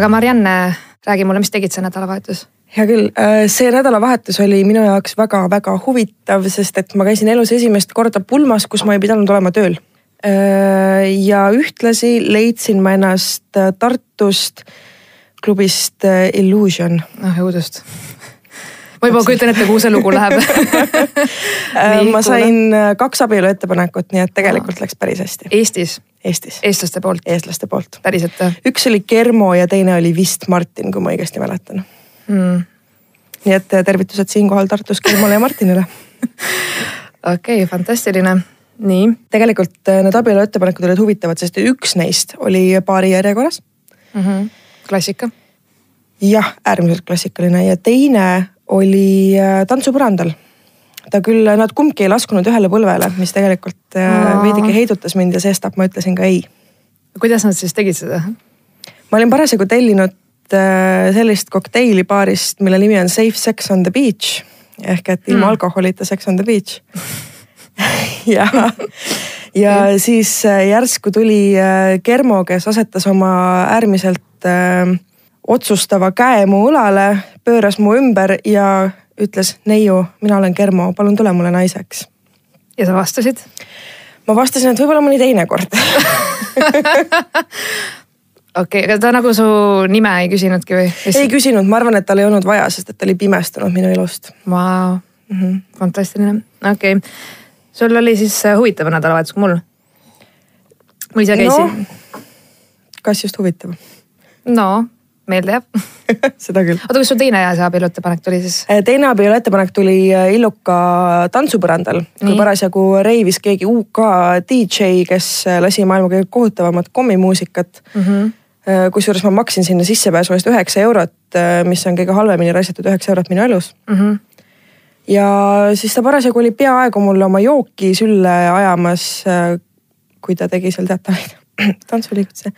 aga Marianne, räägi mulle, mis tegid see nädalavahetus? hea küll, see nädalavahetus oli minu jaoks väga-väga huvitav, sest et ma käisin elus esimest korda pulmas, kus ma ei pidanud olema tööl. ja ühtlasi leidsin ma ennast Tartust klubist Illusion. ah õudust ma juba kujutan ette, kuhu see lugu läheb ma sain kaks abielu ettepanekut, nii et tegelikult läks päris hästi. Eestis? Eestis. eestlaste poolt? eestlaste poolt. päriselt või? üks oli Germo ja teine oli vist Martin, kui ma õigesti mäletan mm.. nii et tervitused siinkohal Tartus Germole ja Martinile okei okay,, fantastiline, nii. tegelikult äh, need abielu ettepanekud olid huvitavad, sest üks neist oli paari järjekorras mm. -hmm. klassika. jah, äärmiselt klassikaline ja teine oli äh, tantsupõrandal ta küll, nad kumbki ei laskunud ühele põlvele, mis tegelikult no. Äh, veidike heidutas mind ja sestap ma ütlesin ka ei. kuidas nad siis tegid seda? ma olin parasjagu tellinud äh, sellist kokteili baarist, mille nimi on Safe Sex on the Beach ehk et ilma mm. alkoholita Sex on the Beach ja, ja siis äh, järsku tuli Germo, kes asetas oma äärmiselt äh, otsustava käe mu õlale, pööras mu ümber ja ütles neiu, mina olen Germo, palun tule mulle naiseks. ja sa vastasid? ma vastasin, et võib-olla mõni teine kord okei aga ta nagu su nime ei küsinudki või? ei küsinud, ma arvan, et tal ei olnud vaja, sest et ta oli pimestunud minu elust. Vau, mhm. fantastiline, okei okay.. sul oli siis äh, huvitav nädalavahetus kui mul? ma ise käisin no,. kas just huvitav? no meelde jääb seda küll. oota, kas sul teine see abielu ettepanek tuli siis? Äh, teine abielu ettepanek tuli äh, Illuka tantsupõrandal, kui parasjagu reivis keegi UK DJ, kes äh, lasi maailma kõige kohutavamat kommimuusikat mm. -hmm kusjuures ma maksin sinna sissepääsu eest üheksa eurot, mis on kõige halvemini raisatud üheksa eurot minu elus mm. -hmm. ja siis ta parasjagu oli peaaegu mulle oma jooki sülle ajamas, kui ta tegi seal teatavaid tantsuliigutusi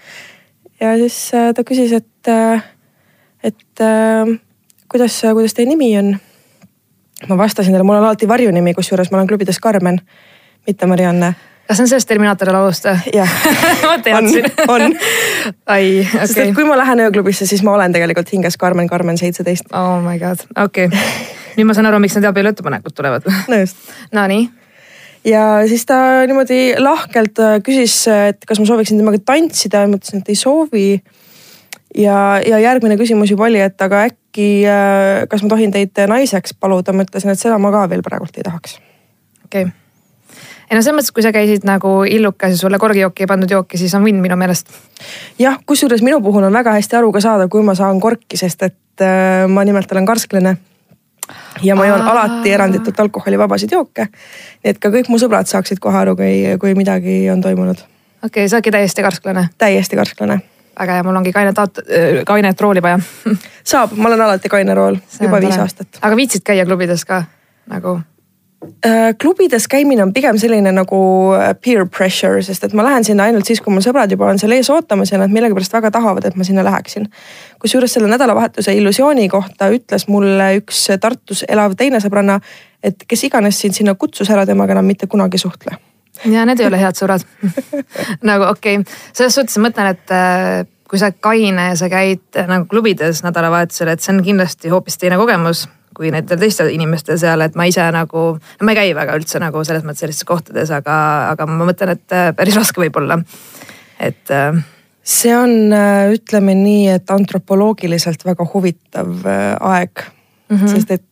ja siis äh, ta küsis, et, äh, et äh, kuidas, kuidas teie nimi on. ma vastasin talle, mul on alati varjunimi, kusjuures ma olen klubides Karmen, mitte Marianne kas see on sellest Terminaatori laulust või? jah ma teadsin. on, on. ai, okei okay.. sest et kui ma lähen ööklubisse, siis ma olen tegelikult hinges Karmen, Karmen seitseteist. Oh my god, okei okay.. nüüd ma saan aru, miks need abielu ettepanekud tulevad. no just. Nonii ja siis ta niimoodi lahkelt äh, küsis, et kas ma sooviksin temaga tantsida ja ma ütlesin, et ei soovi. ja, ja järgmine küsimus juba oli, et aga äkki, äh, kas ma tohin teid naiseks paluda, ma ütlesin, et seda ma ka veel praegult ei tahaks. okei okay ei no selles mõttes, kui sa käisid nagu illukas ja sulle korgijooki ei pandud jooki, siis on vinn minu meelest. jah, kusjuures minu puhul on väga hästi aru ka saada, kui ma saan korki, sest et äh, ma nimelt olen karsklane ja ma joon alati eranditult alkoholivabasid jooke. et ka kõik mu sõbrad saaksid kohe aru, kui, kui midagi on toimunud. okei okay,, sa oledki täiesti karsklane? täiesti karsklane. väga hea, mul ongi kainet aut-, kainet rooli vaja saab, ma olen alati kaine rool, juba viis aastat. aga viitsid käia klubides ka nagu? Äh, klubides käimine on pigem selline nagu äh, peer pressure, sest et ma lähen sinna ainult siis, kui mul sõbrad juba on seal ees ootamas ja nad millegipärast väga tahavad, et ma sinna läheksin. kusjuures selle nädalavahetuse illusiooni kohta ütles mulle üks Tartus elav teine sõbranna, et kes iganes sind sinna kutsus, ära temaga enam mitte kunagi suhtle. ja need ei ole head sõbrad nagu okei okay., selles suhtes mõtlen, et äh, kui sa oled kaine ja sa käid nagu klubides nädalavahetusel, et see on kindlasti hoopis teine kogemus kui nendel teistel inimestel seal, et ma ise nagu, ma ei käi väga üldse nagu selles mõttes sellistes kohtades, aga, aga ma mõtlen, et äh, päris raske võib olla, et äh, see on, äh, ütleme nii, et antropoloogiliselt väga huvitav aeg mm. -hmm. sest et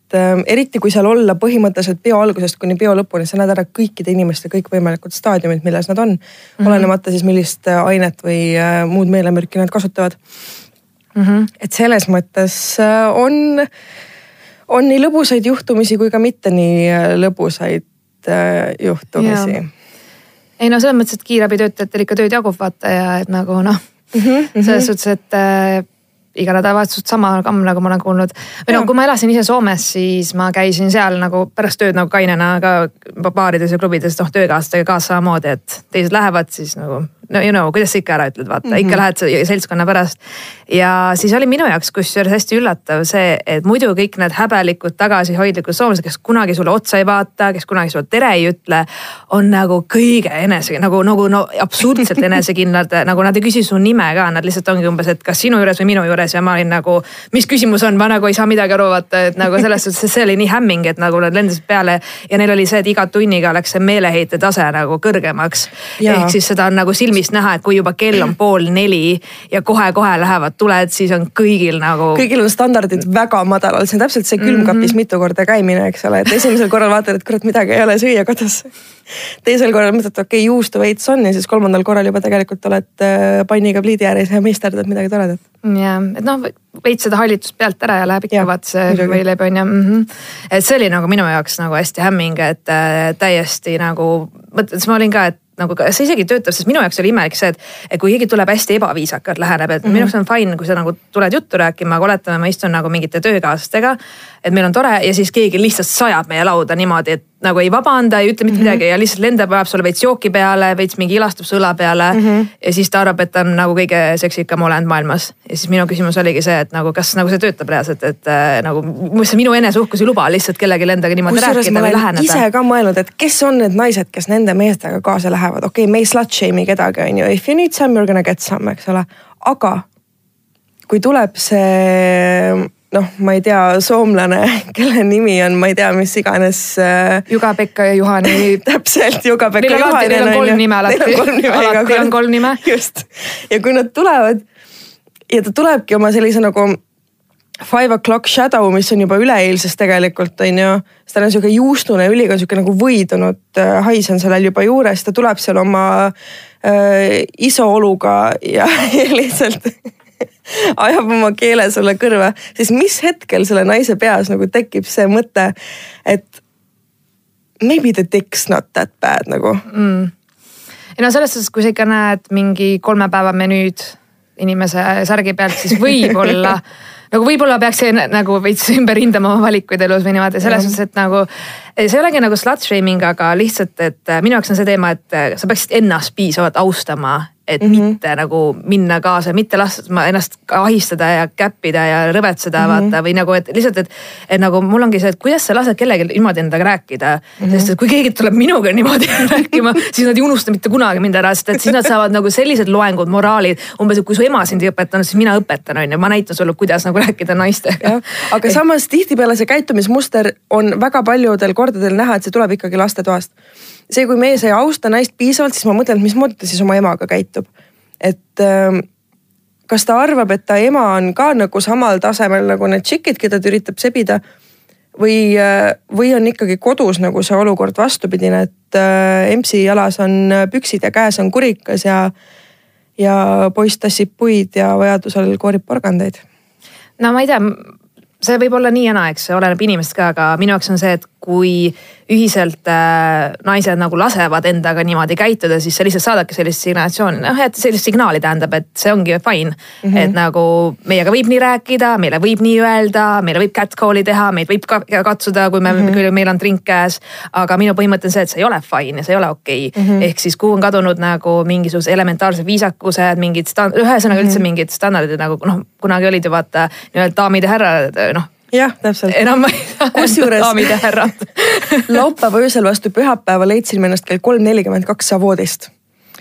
eriti kui seal olla põhimõtteliselt peo algusest kuni peo lõpuni, sa näed ära kõikide inimeste kõikvõimalikud staadiumid, milles nad on mm. -hmm. olenemata siis millist ainet või muud meelemürki nad kasutavad mm. -hmm. et selles mõttes on on nii lõbusaid juhtumisi kui ka mitte nii äh, lõbusaid äh, juhtumisi. ei no selles mõttes, et kiirabitöötajatel ikka tööd jagub vaata ja et nagu noh mm -hmm., selles suhtes, et äh, iga nädalavahetus sama kamm, nagu ma olen kuulnud. või no kui ma elasin ise Soomes, siis ma käisin seal nagu pärast tööd nagu kainena ka baarides ja klubides, noh töökaaslastega ka samamoodi, et teised lähevad, siis nagu no you know, kuidas sa ikka ära ütled, vaata mm, -hmm. ikka lähed seltskonna pärast. ja siis oli minu jaoks kusjuures hästi üllatav see, et muidu kõik need häbelikud, tagasihoidlikud soomlased, kes kunagi sulle otsa ei vaata, kes kunagi sulle tere ei ütle, on nagu kõige enese nagu, nagu no absurdselt enesekindlad nagu nad ei küsi su nime ka, nad lihtsalt ongi umbes, et kas sinu juures või minu juures ja ma olin nagu, mis küsimus on, ma nagu ei saa midagi aru, vaata, et nagu selles suhtes, see oli nii hämming, et nagu nad lendasid peale ja neil oli see, et iga tunniga läks see meeleheite tase nagu kõrgemaks. ehk siis seda on nagu silmist näha, et kui juba kell on pool neli ja kohe-kohe lähevad tuled, siis on kõigil nagu. kõigil on standardid väga madalal, see on täpselt see külmkapis mm -hmm. mitu korda käimine, eks ole, et esimesel korral vaatad, et kurat, midagi ei ole süüa kodus teisel korral mõtled, okei okay,, juustu veits on ja siis kolmandal korral juba tegelikult oled äh, panniga pliidi ääres ja meisterdad midagi toredat. ja, et noh, veits seda hallitust pealt ära ja läheb ikka vaat see võileib on ju mm. -hmm. et see oli nagu minu jaoks nagu hästi hämming, et äh, täiesti nagu mõtled, siis ma olin ka, et nagu ka see isegi töötab, sest minu jaoks oli imelik see, et kui keegi tuleb hästi ebaviisakalt, läheneb, et mm -hmm. minu jaoks on fine, kui sa nagu tuled juttu rääkima, aga oletame, ma istun nagu mingite töökaaslastega. Et meil on tore ja siis keegi lihtsalt sajab meie lauda niimoodi, et nagu ei vabanda, ei ütle mitte mm -hmm. midagi ja lihtsalt lendab, ajab sulle veits jooki peale, veits mingi ilastab su õla peale mm. -hmm. ja siis ta arvab, et ta on nagu kõige seksikam olend maailmas. ja siis minu küsimus oligi see, et nagu kas nagu see töötab reaalselt, et äh, nagu mis minu eneseuhkus ei luba lihtsalt kellelgi endaga niimoodi rääkida või läheneda. ise ka mõelnud, et kes on need naised, kes nende meestega kaasa lähevad, okei okay,, me ei slut shame'i kedagi, on ju, if you need some you are gonna get some, eks ole, aga kui tuleb see noh, ma ei tea, soomlane, kelle nimi on, ma ei tea, mis iganes äh.... Juga-Pekka ja Juhani täpselt, Juga-Pekka ja Juhani. Neil on kolm nime alati. alati on kolm nime. just, ja kui nad tulevad ja ta tulebki oma sellise nagu five o'clock shadow, mis on juba üleeilsest tegelikult on ju. siis tal on sihuke juustune üliga sihuke nagu võidunud äh, hais on sellel juba juures, ta tuleb seal oma äh, isooluga ja, ja lihtsalt ajab oma keele sulle kõrva, siis mis hetkel selle naise peas nagu tekib see mõte, et maybe the dick's not that bad nagu? Mm.. ei no selles suhtes, kui sa ikka näed mingi kolme päeva menüüd inimese särgi pealt, siis võib-olla nagu võib-olla peaks nagu veits ümber hindama oma valikuid elus või niimoodi. Selles suhtes, et nagu. see ei olegi nagu slut shaming, aga lihtsalt, et minu jaoks on see teema, et sa peaksid ennast piisavalt austama et mm -hmm. mitte nagu minna kaasa, mitte lasta ennast ahistada ja käppida ja rõvetseda mm -hmm. vaata või nagu, et lihtsalt, et. et nagu mul ongi see, et kuidas sa lased kellelgi niimoodi endaga rääkida mm. -hmm. sest et kui keegi tuleb minuga niimoodi rääkima, siis nad ei unusta mitte kunagi mind ära, sest et siis nad saavad nagu sellised loengud, moraalid. umbes, et kui su ema sind ei õpetanud, siis mina õpetan, on ju, ma näitan sulle, kuidas nagu rääkida naistega. aga samas tihtipeale see käitumismuster on väga paljudel kordadel näha, et see tuleb ikkagi lastetoast see, kui mees ei austa naist piisavalt, siis ma mõtlen, et mismoodi ta siis oma emaga käitub. et ähm, kas ta arvab, et ta ema on ka nagu samal tasemel nagu need tšikid, keda ta üritab sebida. või, äh, või on ikkagi kodus nagu see olukord vastupidine, et äh, empsi jalas on püksid ja käes on kurikas ja, ja poiss tassib puid ja vajadusel koorib porgandeid. no ma ei tea see võib olla nii ja naa, eks oleneb inimesest ka, aga minu jaoks on see, et kui ühiselt äh, naised nagu lasevad endaga niimoodi käituda, siis sa lihtsalt saadadki sellist signatsiooni, noh et sellist signaali tähendab, et see ongi fine mm. -hmm. et nagu meiega võib nii rääkida, meile võib nii öelda, meile võib catcall'i teha, meid võib ka katsuda, kui me mm, -hmm. kui meil on drink käes. aga minu põhimõte on see, et see ei ole fine ja see ei ole okei okay. mm. -hmm. ehk siis kuhu on kadunud nagu mingisugused elementaarsed viisakused, mingid stand-, ühesõnaga üldse mm -hmm. mingid standardid nagu noh, kunagi olid ju vaata nii-öelda daamid ja härrad, noh jah, täpselt. enam ma ei saa kusjuures daamid ja härrad laupäeva öösel vastu pühapäeva leidsin ennast kell kolm nelikümmend kaks Savoodist.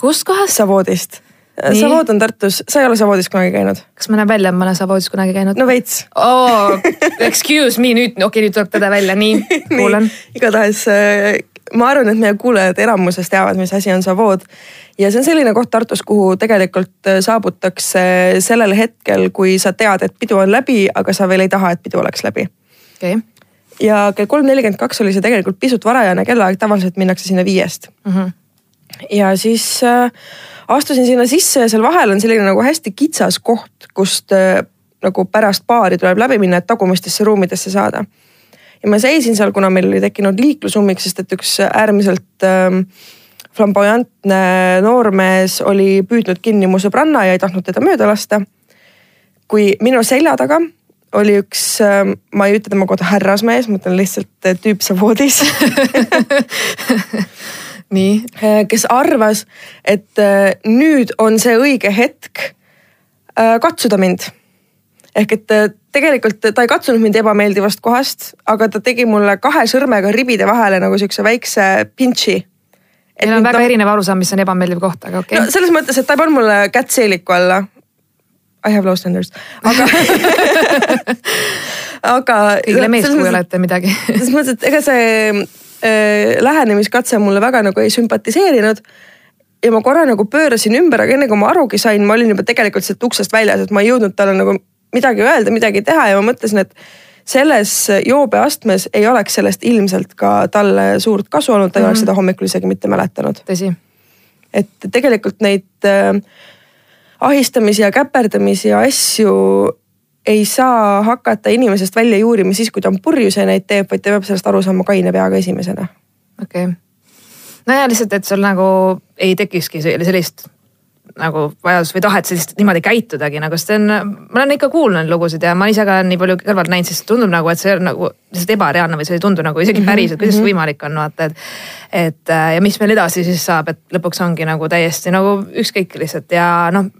kust kohast? Savoodist. Savood on Tartus, sa ei ole Savoodis kunagi käinud? kas ma näen välja, et ma olen Savoodis kunagi käinud? no veits oh,. Excuse me nüüd, okei okay,, nüüd tuleb tõde välja, nii, kuulan igatahes äh, ma arvan, et meie kuulajad enamuses teavad, mis asi on Savood ja see on selline koht Tartus, kuhu tegelikult äh, saabutakse sellel hetkel, kui sa tead, et pidu on läbi, aga sa veel ei taha, et pidu oleks läbi okay.. ja kell kolm nelikümmend kaks oli see tegelikult pisut varajane kellaaeg, tavaliselt minnakse sinna viiest mm. -hmm. ja siis äh, astusin sinna sisse ja seal vahel on selline nagu hästi kitsas koht, kust äh, nagu pärast baari tuleb läbi minna, et tagumistesse ruumidesse saada. Ja ma seisin seal, kuna meil oli tekkinud liiklusummik, sest et üks äärmiselt äh, flamboyantne noormees oli püüdnud kinni mu sõbranna ja ei tahtnud teda mööda lasta. kui minu selja taga oli üks, ähm, ma ei ütle tema kohta härrasmees, ma ütlen lihtsalt äh, tüüp Savoodis nii, kes arvas, et äh, nüüd on see õige hetk äh, katsuda mind. ehk et äh, tegelikult ta ei katsunud mind ebameeldivast kohast, aga ta tegi mulle kahe sõrmega ribide vahele nagu siukse väikse pintši. meil on väga erinev arusaam, mis on ebameeldiv koht, aga okei no okay.. selles mõttes, et ta ei pannud mulle kätt seeliku alla. I have low standards, aga aga. kõigile meeskuju olete midagi. selles mõttes, et ega see äh, lähenemiskatse mulle väga nagu ei sümpatiseerinud. ja ma korra nagu pöörasin ümber, aga enne kui ma arugi sain, ma olin juba tegelikult sealt uksest väljas, et ma ei jõudnud talle nagu midagi öelda, midagi teha ja ma mõtlesin, et selles joobeastmes ei oleks sellest ilmselt ka talle suurt kasu olnud, ta ei mm -hmm. oleks seda hommikul isegi mitte mäletanud. tõsi, et tegelikult neid äh, ahistamisi ja käperdamisi ja asju ei saa hakata inimesest välja juurima siis, kui ta on purjus ja neid teeb, vaid ta peab sellest aru saama kaine peaga esimesena. okei okay.. no ja lihtsalt, et sul nagu ei tekikski selli- sellist nagu vajadust või tahet sellist niimoodi käitudagi nagu, sest see on, ma olen ikka kuulnud lugusid ja ma ise ka nii palju kõrvalt näinud, siis tundub nagu, et see on nagu lihtsalt ebareaalne või see ei tundu nagu isegi päris, et kuidas see võimalik on, vaata, et. et äh, ja mis meil edasi siis saab, et lõpuks ongi nagu täiesti nagu ükskõik lihtsalt ja noh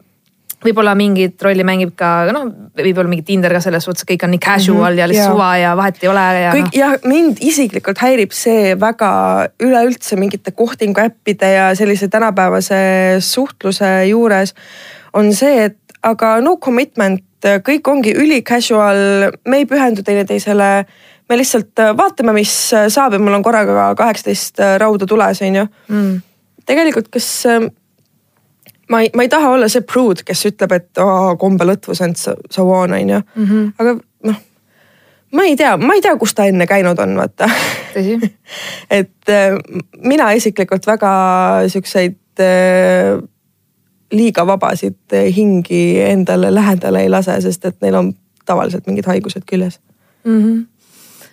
võib-olla mingit rolli mängib ka noh, võib-olla mingi Tinder ka selles suhtes, kõik on nii casual mm -hmm, ja lihtsalt suva ja vahet ei ole ja kõik noh. jah, mind isiklikult häirib see väga üleüldse mingite kohtingu äppide ja sellise tänapäevase suhtluse juures on see, et aga no commitment, kõik ongi üli casual, me ei pühendu teineteisele. me lihtsalt vaatame, mis saab ja mul on korraga kaheksateist rauda tules, on ju Mm. tegelikult, kas äh, ma ei, ma ei taha olla see pruud, kes ütleb, et kombelõtvus and so, so on, on ju. aga noh, ma ei tea, ma ei tea, kus ta enne käinud on, vaata. et äh, mina isiklikult väga siukseid äh, liiga vabasid äh, hingi endale lähedale ei lase, sest et neil on tavaliselt mingid haigused küljes.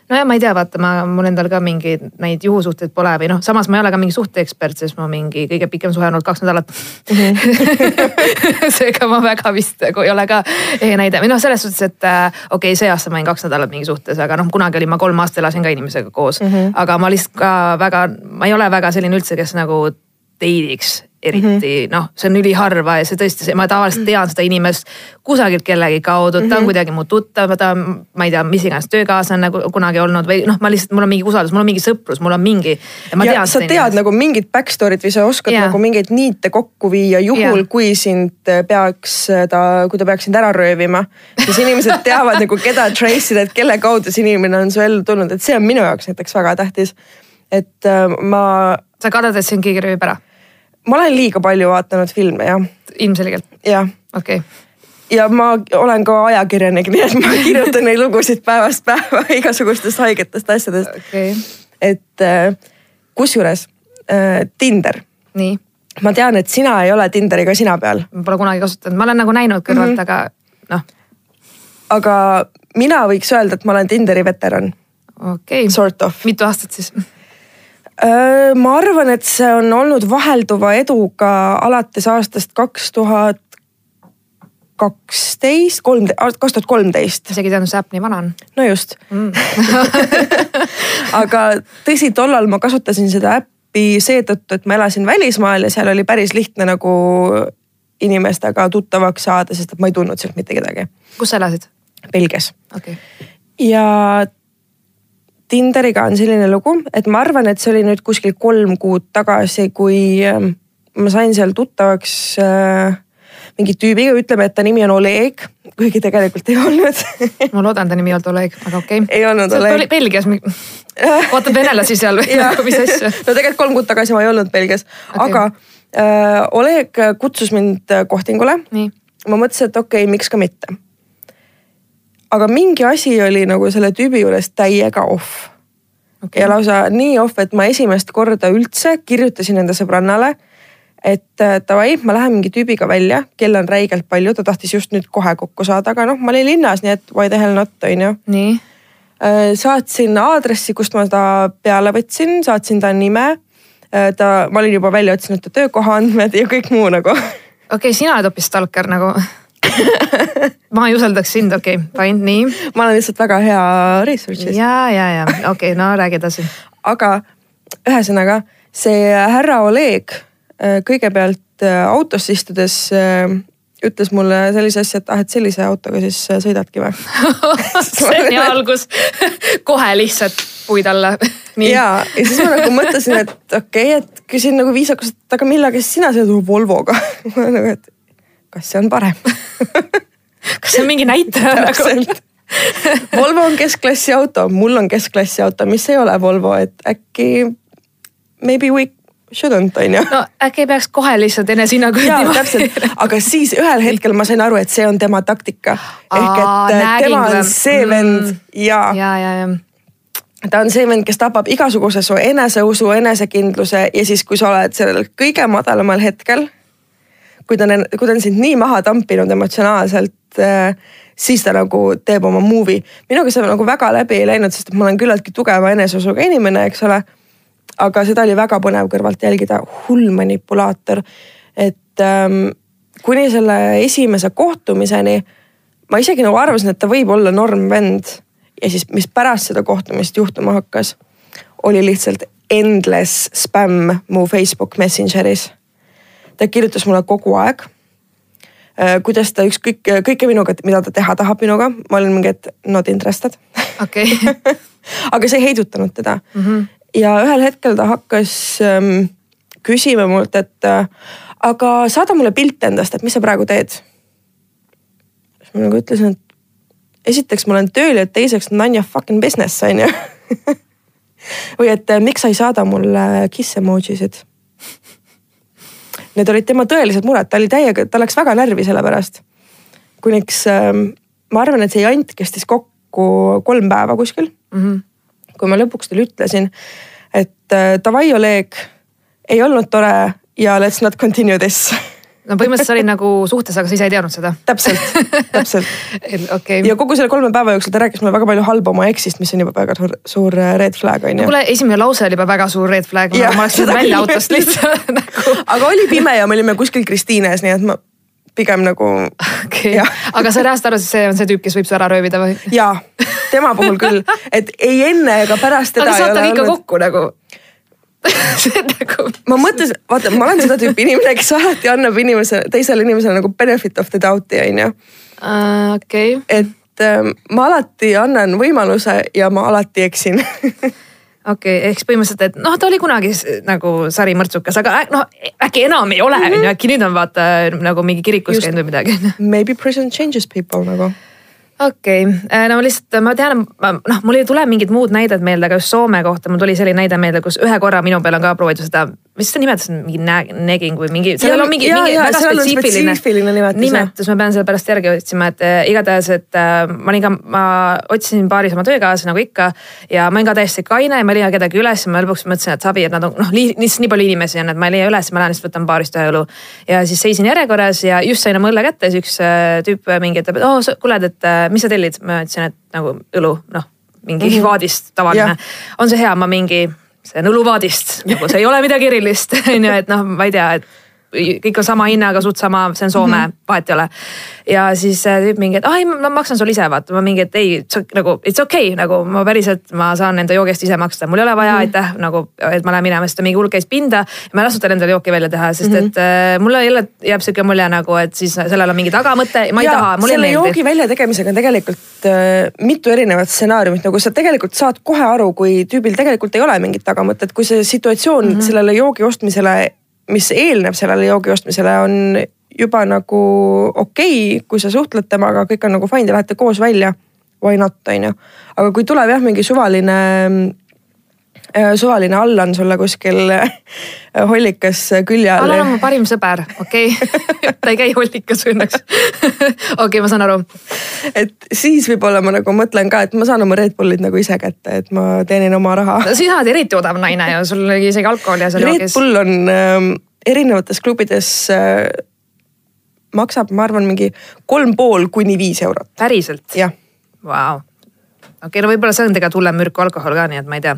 No ja ma ei tea, vaata ma, mul endal ka mingeid neid juhusuhteid pole või noh, samas ma ei ole ka mingi suhteekspert, sest ma mingi kõige pikem suhe olnud kaks nädalat seega ma väga vist nagu ei ole ka ehe näide või noh, selles suhtes, et äh, okei okay,, see aasta ma olin kaks nädalat mingi suhtes, aga noh, kunagi olin ma kolm aastat elasin ka inimesega koos mm. -hmm. aga ma lihtsalt ka väga, ma ei ole väga selline üldse, kes nagu date'iks eriti mm -hmm. noh, see on üliharva ja see tõesti, ma tavaliselt tean seda inimest kusagilt kellegi kaudu, ta on kuidagi mu tuttav, ta on, ma ei tea, mis iganes töökaaslane nagu kunagi olnud või noh, ma lihtsalt, mul on mingi usaldus, mul on mingi sõprus, mul on mingi. sa tead nagu mingit back story't või sa oskad yeah. nagu mingeid niite kokku viia juhul yeah., kui sind peaks ta, kui ta peaks sind ära röövima. siis inimesed teavad nagu keda trace ida, et kelle kaudu see inimene on su ellu tulnud, et see on minu jaoks näiteks väga tähtis. et äh, ma, sa kardad, et sind keegi röövib ära, ma olen liiga palju vaadanud filme jah, ilmselgelt, jah okei okay. ja ma olen ka ajakirjanik, nii et ma kirjutan neid lugusid päevast päeva igasugustest haigetest asjadest. okay., et äh, kusjuures äh, Tinder, nii, ma tean, et sina ei ole Tinderiga sina peal, ma pole kunagi kasutanud, ma olen nagu näinud kõrvalt mm, -hmm. aga noh, aga mina võiks öelda, et ma olen Tinderi veteran, okei okay., sort of. mitu aastat siis? Ma arvan, et see on olnud vahelduva eduga alates aastast kaks tuhat kaksteist, kolm, kaks tuhat kolmteist, isegi teadnud, see äpp nii vana on no just mm. aga tõsi, tollal ma kasutasin seda äppi seetõttu, et ma elasin välismaal ja seal oli päris lihtne nagu inimestega tuttavaks saada, sest et ma ei tundnud sealt mitte kedagi. kus sa elasid? Belgias okei okay., ja Tinderiga on selline lugu, et ma arvan, et see oli nüüd kuskil kolm kuud tagasi, kui ähm, ma sain seal tuttavaks äh, mingi tüübiga, ütleme, et ta nimi on Oleg, kuigi tegelikult ei olnud ma loodan, ta nimi ei olnud Oleg, aga okei okay.. ei olnud Oleg. Belgias, vaatab venelasi seal või mis asja? no tegelikult kolm kuud tagasi ma ei olnud Belgias okay., aga äh, Oleg kutsus mind kohtingule. nii, ma mõtlesin, et okei okay,, miks ka mitte. Aga mingi asi oli nagu selle tüübi juures täiega off okei ja lausa nii off, et ma esimest korda üldse kirjutasin enda sõbrannale, et äh, davai, ma lähen mingi tüübiga välja, kell on räigelt palju, ta tahtis just nüüd kohe kokku saada, aga noh, ma olin linnas, nii et why the hell not, on ju. nii, saatsin aadressi, kust ma ta peale võtsin, saatsin ta nime. ta, ma olin juba välja otsinud ta töökoha andmed ja kõik muu nagu. okei okay,, sina oled hoopis stalker nagu ma ei usaldaks sind, okei okay,, fine, nii. ma olen lihtsalt väga hea research'is, ja, ja, ja okei okay,, no räägi edasi. aga ühesõnaga see härra Oleg äh, kõigepealt äh, autosse istudes äh, ütles mulle sellise asja, et ah, et sellise autoga siis sõidadki või see on hea algus kohe lihtsalt puid alla. ja, ja siis ma nagu mõtlesin, et okei okay,, et küsin nagu viisakalt, et aga millega siis sina sõidad Volvoga nagu, et kas see on parem kas see on mingi näitaja nagu? Volvo on keskklassi auto, mul on keskklassi auto, mis ei ole Volvo, et äkki maybe we shouldn't on ju. no äkki ei peaks kohe lihtsalt enesehinnangut jaa, täpselt, aga siis ühel hetkel ma sain aru, et see on tema taktika. ehk Aa, et äh, nägin tema on see vend Mm. ja ja, ja, ja ta on see vend, kes tapab igasuguse su eneseusu, enesekindluse ja siis, kui sa oled sellel kõige madalamal hetkel. Kui ta on, kui ta on sind nii maha tampinud emotsionaalselt, siis ta nagu teeb oma movie. minuga see nagu väga läbi ei läinud, sest ma olen küllaltki tugeva eneseusuga inimene, eks ole. aga seda oli väga põnev kõrvalt jälgida, hull manipulaator. et ähm, kuni selle esimese kohtumiseni ma isegi nagu arvasin, et ta võib olla normvend ja siis, mis pärast seda kohtumist juhtuma hakkas, oli lihtsalt endless spämm mu Facebook Messengeris. Ta kirjutas mulle kogu aeg. kuidas ta ükskõik, kõike minuga, mida ta teha tahab minuga, ma olin mingi, et not interested okei aga see ei heidutanud teda mm. -hmm. ja ühel hetkel ta hakkas ähm, küsima mult, et äh, aga saada mulle pilt endast, et mis sa praegu teed. siis ma nagu ütlesin, et esiteks ma olen tööl ja teiseks none your fucking business on ju või et äh, miks sa ei saada mulle kiss emojisid. Need olid tema tõelised mured, ta oli täiega, ta läks väga närvi selle pärast. kuniks ähm, ma arvan, et see jant kestis kokku kolm päeva kuskil mm. -hmm. kui ma lõpuks talle ütlesin, et äh, davai, Oleg, ei olnud tore ja let's not continue this. no põhimõtteliselt sa olid nagu suhtes, aga sa ise ei teadnud seda. täpselt, täpselt. okei ja kogu selle kolme päeva jooksul ta rääkis mulle väga palju halba oma eksist, mis on juba väga suur, suur red flag on ju. kuule, esimene lause oli juba väga suur red flag, ma oleks läinud välja autost lihtsalt nagu. aga oli pime ja me olime kuskil Kristiines, nii et ma pigem nagu Jah., aga sa reaalselt arvasid, see on see tüüp, kes võib su ära röövida või? ja tema puhul küll, et ei enne ega pärast teda aga saate ikka olnud. kokku nagu on nagu ma mõtlesin, vaata, ma olen seda tüüpi inimene, kes alati annab inimesele, teisele inimesele nagu benefit of the doubt'i on ju. okei et ähm, ma alati annan võimaluse ja ma alati eksin okei okay., ehk siis põhimõtteliselt, et noh, ta oli kunagi nagu sarimõrtsukas, aga ä- noh, äkki enam ei ole, on ju, äkki nüüd on vaata nagu mingi kirikus käinud või midagi Maybe prison changes people nagu. Okei okay., no ma lihtsalt, ma tean, noh, mul ei tule mingid muud näited meelde, aga just Soome kohta mul tuli selline näide meelde, kus ühe korra minu peal on ka proovitud seda, mis sa nimetasid, mingi negging või mingi, sellel on mingi, mingi väga spetsiifiline, spetsiifiline nimetus, nimetus, ma pean selle pärast järgi otsima, et äh, igatahes, et äh, ma olin ka, ma otsisin baaris oma töökaaslasi nagu ikka ja ma olin ka täiesti kaine ja ma ei leia kedagi üles ja ma lõpuks mõtlesin, et sabi, et nad on noh, lihtsalt nii palju inimesi on, et ma ei leia üles, ma lähen lihtsalt võtan baarist ühe õlu. ja siis seisin järjekorras ja just sain oma õlle kätte, siis üks äh, tüüp mingi ütleb, et oo oh, kuule, et äh, mis sa tellid, ma ütlesin, et nagu õlu, noh mingi mm -hmm. vaadist tavaline Jah. on see hea, ma mingi, see on õluvaadist, nagu see ei ole midagi erilist, on ju, et noh, ma ei tea, et kõik on sama hinnaga, suht sama, see on Soome mm, -hmm. vahet ei ole. ja siis tüüp mingi, et ai, ma maksan sulle ise, vaata, ma mingi, et ei, nagu it's okei okay,, nagu ma päriselt, ma saan enda joogi eest ise maksta, mul ei ole vaja mm, -hmm. aitäh, nagu, et ma lähen minema, sest mingi hull käis pinda. ma ei lasknud tal endale jooki välja teha, sest mm -hmm. et äh, mulle jälle jääb sihuke mulje nagu, et siis sellel on mingi tagamõte, ma ei ja taha, mulle ei selle meeldi joogi väljategemisega on tegelikult äh, mitu erinevat stsenaariumit, nagu sa tegelikult saad kohe aru, kui tüübil tegelikult ei ole mingit tagamõtet, kui see situatsioon mm -hmm. sellele joogi ostmisele, mis eelneb sellele joogi ostmisele, on juba nagu okei okay,, kui sa suhtled temaga, kõik on nagu fine, te lähete koos välja. Why not, on ju, aga kui tuleb jah, mingi suvaline suvaline Allan sulle kuskil äh, hollikas külje all. Allan on mu parim sõber, okei okay. ta ei käi hollikas õnneks okei okay,, ma saan aru. et siis võib-olla ma nagu mõtlen ka, et ma saan oma Red Bullid nagu ise kätte, et ma teenin oma raha. sina oled eriti odav naine ju, sul isegi alkoholi ja seal Red joogis. Bull on ähm, erinevates klubides äh, maksab, ma arvan, mingi kolm pool kuni viis eurot, päriselt? jah. Vau. okei, no võib-olla see on tegelikult hullem mürk kui alkohol ka, nii et ma ei tea.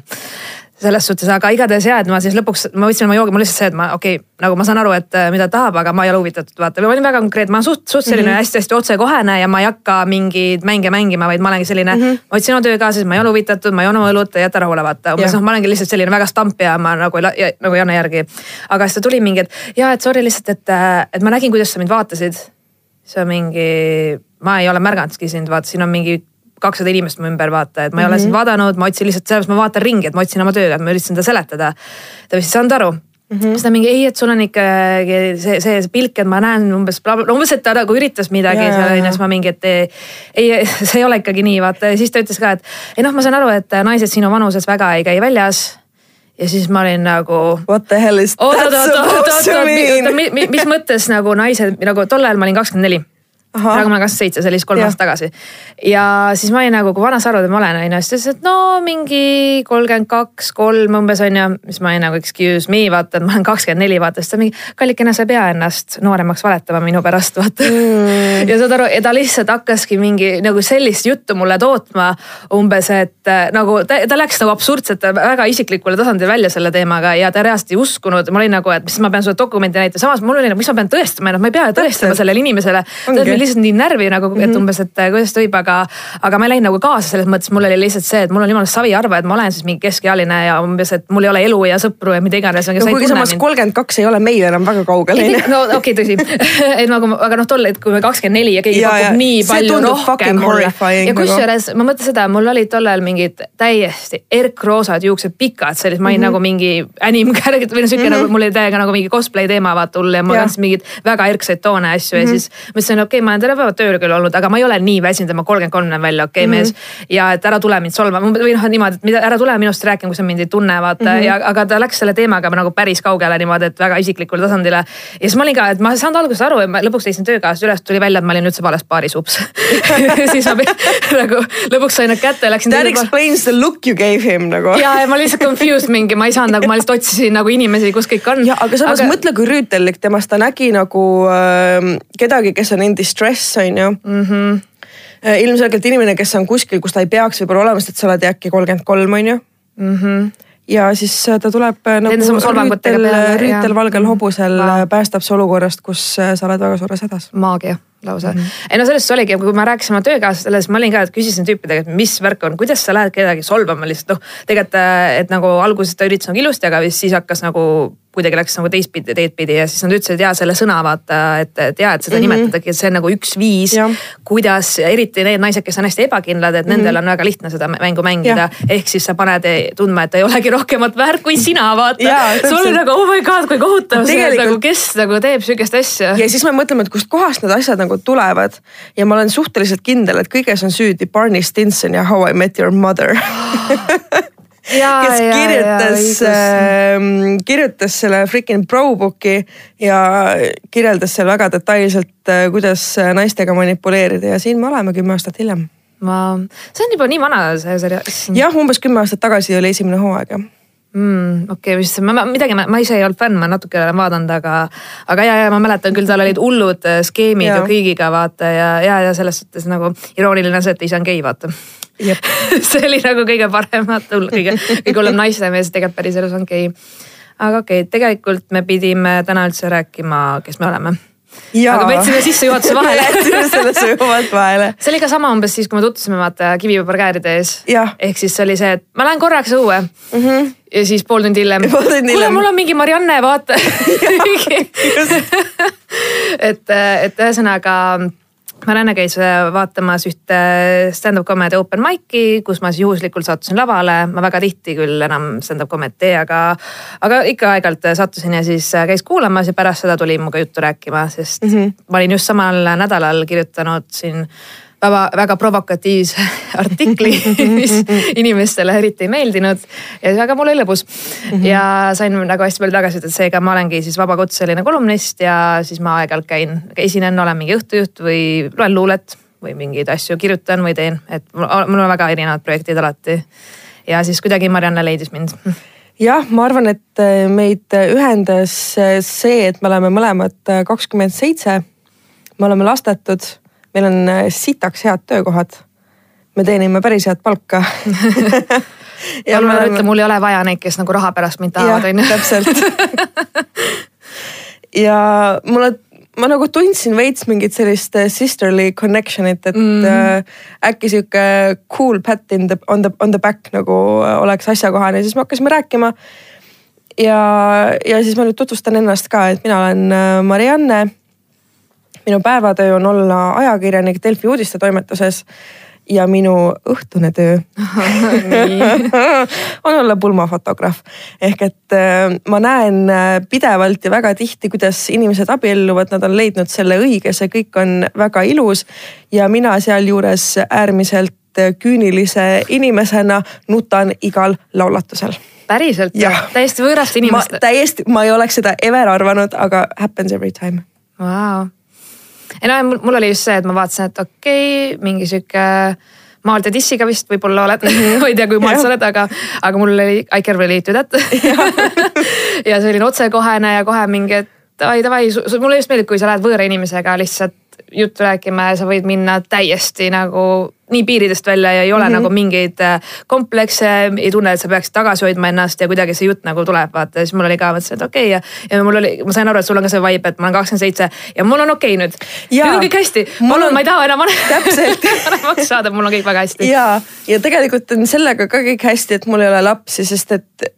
selles suhtes, aga igatahes ja, et ma siis lõpuks, ma võtsin oma joogi, mul lihtsalt see, et ma okei okay,, nagu ma saan aru, et äh, mida ta tahab, aga ma ei ole huvitatud, vaata, ma olin väga konkreetne, ma olen suht, suht selline hästi-hästi mm -hmm. otsekohene ja ma ei hakka mingeid mänge mängima, vaid ma olengi selline mm, -hmm. ma võtsin oma töökaaslased, ma ei ole huvitatud, ma ei joo oma õlut, jäta rahule, vaata. umbes noh, ma olengi lihtsalt selline väga stamp ja ma nagu ei, nagu ei anna järgi. aga siis ta tuli mingi, et ja, et sorry lihtsalt, et, äh, et ma nägin, kuidas sa mind vaatasid. see on mingi, ma ei ole märganudki sind, vaata, siin on mingi kakssada inimest mu ümber vaata, et ma ei mm -hmm. ole sind mhm. vaadanud, ma otsin lihtsalt sellepärast ma vaatan ringi, et ma otsin oma tööga, et ma üritasin talle seletada. ta vist ei saanud aru Mm -hmm. siis ta mingi ei, et sul on ikkagi see, see, see pilk, et ma näen umbes, umbes, et ta nagu üritas midagi yeah. seal onju, siis ma mingi, et ei, ei, see ei ole ikkagi nii, vaata ja siis ta ütles ka, et ei noh, ma saan aru, et naised sinu vanuses väga ei käi väljas. ja siis ma olin nagu. What the hell is that supposed to mean? mis mõttes nagu naised nagu tol ajal ma olin kakskümmend neli praegu ma olen kakskümmend seitse, see oli siis kolm aastat tagasi. ja siis ma olin nagu, kui vana sa arvad, et ma olen on ju, siis ta ütles, et no mingi kolmkümmend kaks, kolm umbes on ju. siis ma olin nagu excuse me, vaata, et ma olen kakskümmend neli, vaata, siis ta mingi, kallikene, sa ei pea ennast nooremaks valetama minu pärast, vaata mm.. ja saad aru, ja ta lihtsalt hakkaski mingi nagu sellist juttu mulle tootma umbes, et äh, nagu ta, ta läks nagu absurdselt väga isiklikule tasandile välja selle teemaga ja ta reaalselt ei uskunud. ma olin nagu, et mis ma pean sulle dokumenti näitama, samas mul oli nagu, mis ma pean tõestama, noh, ma ei pea tõestama sellele inimesele lihtsalt nii närvi nagu et mhm. umbes, et kuidas ta võib, aga, aga ma ei läinud nagu kaasa selles mõttes, mul oli lihtsalt see, et mul on jumala savi arva, et ma olen siis mingi keskealine ja umbes, et mul ei ole elu ja sõpru ja mida iganes. no kuigi samas kolmkümmend kaks ei ole meil enam väga kaugel. no okei okay,, tõsi et nagu, aga noh, tol, et kui me kakskümmend neli ja keegi ja, pakub ja, nii palju rohkem mulle. ja nagu. kusjuures ma mõtlen seda, mul olid tollal mingid täiesti erkroosad juuksed pikad, sellised, ma olin mm -hmm. nagu mingi animkärg või noh, sihuke mm -hmm. nagu mul oli täiega nagu mingi cosplay teema vaata hull ja ma kandsin mingeid väga erksaid toone asju mm -hmm. ja mhm. siis mõtlesin, okei okay,, ma olen terve päeva tööl küll olnud, aga ma ei ole nii väsinud, et ma kolmkümmend kolm näen välja, okei okay, mm -hmm. mees. ja et ära tule mind solvama või noh, niimoodi, et mida, ära tule minust rääkima, kui sa mind ei tunne, vaata mm. -hmm. ja, aga ta läks selle teemaga nagu päris kaugele niimoodi, et väga isiklikule tasandile. ja siis ma olin ka, et ma ei saanud alguses aru, et ma lõpuks leidsin töökaaslased üles, tuli välja, et ma olin üldse vales baaris ups siis ma nagu lõpuks sain need kätte läksin. That explains the look you gave him nagu. ja, ja ma lihtsalt confused mingi, ma ei saanud nagu, ma lihtsalt otsisin nagu inimesi, kus kõik on. ja, aga samas aga... mõtle, kui rüütellik temast, ta nägi nagu äh, kedagi, kes on in distress on ju mm. -hmm Äh, ilmselgelt inimene, kes on kuskil, kus ta ei peaks võib-olla olema, sest et sa oled äkki kolmkümmend kolm, on ju mm. -hmm ja siis äh, ta tuleb äh, nagu rüütel, rüütelvalgel hobusel päästab su olukorrast, kus sa oled väga suures hädas. maagia lausa mm. -hmm. ei no selles oligi, kui ma rääkisin oma töökaaslastele, siis ma olin ka, et küsisin tüüpidega, et mis värk on, kuidas sa lähed kedagi solvama lihtsalt noh. tegelikult, et nagu alguses ta üritas nagu ilusti, aga siis hakkas nagu kuidagi läks nagu teistpidi, teed pidi ja siis nad ütlesid, jaa, selle sõna vaata, et, et jaa, et seda mm -hmm. nimetadagi, et see on nagu üks viis, kuidas eriti need naised, kes on hästi ebakindlad, et mm -hmm. nendel on väga lihtne seda mängu mängida. ehk siis sa paned tundma, et ei olegi rohkemat väärt kui sina, vaata. sul oli nagu oh my god, kui kohutav see on nagu, kes nagu teeb sihukest asja. ja siis me mõtleme, et kustkohast need asjad nagu tulevad ja ma olen suhteliselt kindel, et kõiges on süüdi Barney Stinson ja How I Met Your Mother Ja, kes kirjutas, äh, kirjutas selle freaking pro-book'i ja kirjeldas seal väga detailselt, äh, kuidas naistega manipuleerida ja siin me oleme kümme aastat hiljem. ma, see on juba nii vana see seriaal. jah, umbes kümme aastat tagasi oli esimene hooaeg jah mm,. okei okay,, vist ma, midagi, ma ise ei olnud fänn, ma natuke olen vaadanud, aga, aga ja, ja ma mäletan küll, tal olid hullud äh, skeemid ja kõigiga vaata ja, ja, ja selles suhtes nagu irooniline on see, et isa on gei, vaata see oli nagu kõige parem, kõige, kõige hullem naistemees, tegelikult päriselus on gei. aga okei okay,, tegelikult me pidime täna üldse rääkima, kes me oleme aga me jätsime sissejuhatuse vahele jätsime selle sujuvalt vahele. see oli ka sama umbes siis, kui me tutvusime vaata kivipaber kääride ees. ehk siis see oli see, et ma lähen korraks õue mm. -hmm. ja siis pool tundi hiljem. kuule, mul on mingi Marianne, vaata et, et ühesõnaga Marianne käis äh, vaatamas ühte stand-up comedy open mic'i, kus ma siis juhuslikult sattusin lavale. ma väga tihti küll enam stand-up comedy't tee, aga, aga ikka aeg-ajalt sattusin ja siis äh, käis kuulamas ja pärast seda tuli minuga juttu rääkima, sest mm -hmm. ma olin just samal nädalal kirjutanud siin väga, väga provokatiivse artikli, mis inimestele eriti ei meeldinud. ja väga mul oli lõbus mm. -hmm. ja sain nagu hästi palju tagasisidet, seega ma olengi siis vabakutseline kolumnist ja siis ma aeg-ajalt käin, esinen, olen mingi õhtujuht või loen luulet või mingeid asju kirjutan või teen, et mul on väga erinevad projektid alati. ja siis kuidagi Marianne leidis mind jah, ma arvan, et meid ühendas see, et me oleme mõlemad kakskümmend seitse. me oleme lastetud meil on äh, sitaks head töökohad. me teenime päris head palka palun ära ütle, mul ei ole vaja neid, kes nagu raha pärast mind tahavad, on ju. täpselt ja mulle ma nagu tundsin veits mingit sellist äh, sisterly connection'it, et mm -hmm. äkki sihuke cool pat in the on the on the back nagu oleks asjakohane, siis me hakkasime rääkima. ja, ja siis ma nüüd tutvustan ennast ka, et mina olen Marianne. Minu päevatöö on olla ajakirjanik Delfi uudistetoimetuses ja minu õhtune töö on olla pulmafotograaf. ehk et äh, ma näen äh, pidevalt ja väga tihti, kuidas inimesed abielluvad, nad on leidnud selle õige, see kõik on väga ilus. ja mina sealjuures äärmiselt küünilise inimesena nutan igal laulatusel päriselt? täiesti võõrast inimest? täiesti, ma ei oleks seda ever arvanud, aga happens every time wow ei no mul oli just see, et ma vaatasin, et okei okay,, mingi sihuke maalt ja dissiga vist võib-olla oled. Ma ei tea, kui maalt sa oled, aga, aga mul oli I can relate to that. Ja selline otsekohene ja kohe mingi, et davai, davai, mulle just meeldib, kui sa lähed võõra inimesega lihtsalt juttu rääkima ja sa võid minna täiesti nagu nii piiridest välja ja ei ole mm -hmm. nagu mingeid äh, komplekse, ei tunne, et sa peaksid tagasi hoidma ennast ja kuidagi see jutt nagu tuleb, vaata siis mul oli ka, mõtlesin, et okei okay, ja, ja mul oli, ma sain aru, et sul on ka see vibe, et ma olen kakskümmend seitse ja mul on okei okay nüüd. nüüd on kõik hästi, palun on..., ma ei taha enam vanemaks saada, mul on kõik väga hästi. ja, ja tegelikult on sellega ka kõik hästi, et mul ei ole lapsi, sest et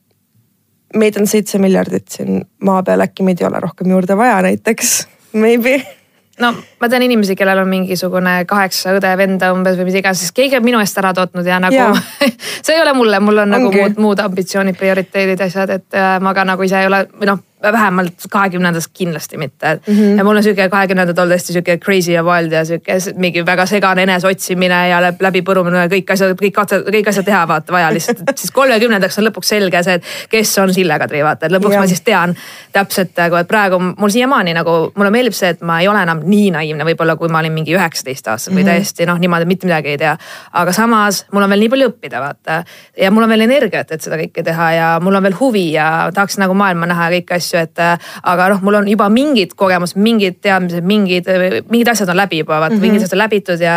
meid on seitse miljardit siin maa peal, äkki meid ei ole rohkem juurde vaja näiteks, maybe no ma tean inimesi, kellel on mingisugune kaheksa õde-venda umbes või mis iganes, siis keegi on minu eest ära tootnud ja nagu ja. see ei ole mulle, mul on Ongi. nagu muud, muud ambitsioonid, prioriteedid, asjad, et äh, ma ka nagu ise ei ole või noh vähemalt kahekümnendas kindlasti mitte mm. -hmm. ja mul on sihuke kahekümnendad olnud hästi sihuke crazy ja wild ja sihuke mingi väga segane eneseotsimine ja läbipõrumine, kõik asjad, kõik katsed, kõik asjad teha vaata vaja lihtsalt, siis kolmekümnendaks on lõpuks selge see, et kes on Sille-Kadri vaata, et lõpuks ja. ma siis tean täpselt nagu, et praegu mul siiamaani nagu mulle meeldib see, et ma ei ole enam nii naiivne võib-olla, kui ma olin mingi üheksateist aastane või mm -hmm. täiesti noh, niimoodi mitte midagi ei tea. aga samas mul on veel nii palju õppida vaata ja mul on veel energiat, et seda kõike teha ja mul on veel huvi ja tahaks nagu maailma näha ja kõiki asju asju, et äh, aga noh, mul on juba mingid kogemused, mingid teadmised, mingid, mingid asjad on läbi juba, vaata mm -hmm. mingid asjad on läbitud ja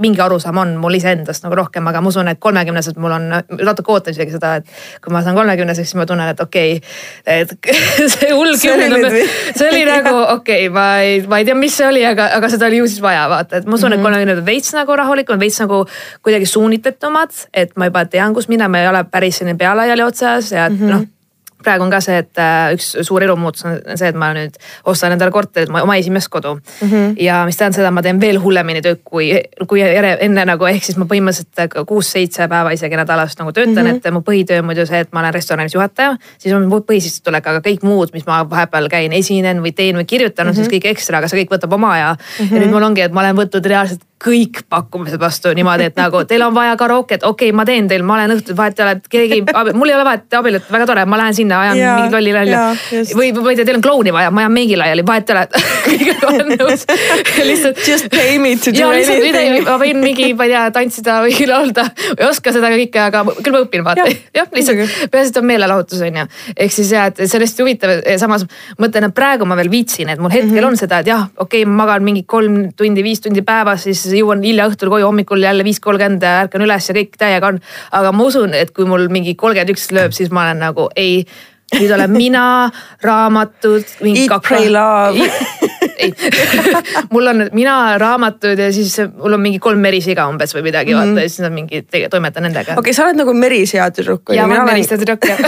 mingi arusaam on mul iseendast nagu rohkem, aga ma usun, et kolmekümneselt mul on, natuke ootan isegi seda, et kui ma saan kolmekümneseks, siis ma tunnen, et okei okay,, et see hull kümnend, see oli nagu okei okay,, ma ei, ma ei tea, mis see oli, aga, aga seda oli ju siis vaja vaata, et ma usun mm, -hmm. et mhm. kolmekümnendad on veits nagu rahulikumad, veits nagu kuidagi suunitletumad, et ma juba tean, kus minna, ma ei ole päris selline pealaiali otsas ja mm -hmm. noh praegu on ka see, et äh, üks suur elumuutus on see, et ma nüüd ostan endale korterit, oma esimest kodu mm. -hmm. ja mis tähendab seda, et ma teen veel hullemini tööd kui, kui enne nagu ehk siis ma põhimõtteliselt kuus-seitse päeva isegi nädalas nagu töötan mm, -hmm. et mu põhitöö on muidu see, et ma olen restoranis juhataja. siis on mu põhisissetulek, aga kõik muud, mis ma vahepeal käin, esinen või teen või kirjutan, on mm -hmm. siis kõik ekstra, aga see kõik võtab oma aja mm. -hmm. ja nüüd mul ongi, et ma olen võtnud reaalselt kõik pakkumised vastu niimoodi, et nagu teil on vaja karooket, okei okay,, ma teen teil, ma olen õhtul, vahet ei ole, et keegi, mul ei ole vahet, abiellut, väga tore, ma lähen sinna, ajan mingit lolli nalja. või, või tea, teil on klouni vaja, ma ajan meigi laiali, vahet ei ole, kõigega olen nõus. lihtsalt. Just pay me to do anything. ma võin mingi, ma ei tea, tantsida või laulda, ei oska seda kõike, aga küll ma õpin, vaata. jah, lihtsalt peaasi, et on meelelahutus on ju. ehk siis ja, et see on hästi huvitav, samas mõtlen, et praegu ma veel viitsin, et mul hetkel mm -hmm. on seda, et jah, okei okay,, ma magan mingi kolm tundi, viis tundi päevas, siis jõuan hilja õhtul koju, hommikul jälle viis kolmkümmend ärkan üles ja kõik täiega on. aga ma usun, et kui mul mingi kolmkümmend üks lööb, siis ma olen nagu ei nüüd olen mina, raamatud. Eat, pray, love. ei, mul on mina raamatud ja siis mul on mingi kolm merisiga umbes või midagi mm, -hmm. vaata ja siis on mingi, toimetan nendega. okei okay,, sa oled nagu merisea tüdruk. ja ma olen merisea tüdruk jah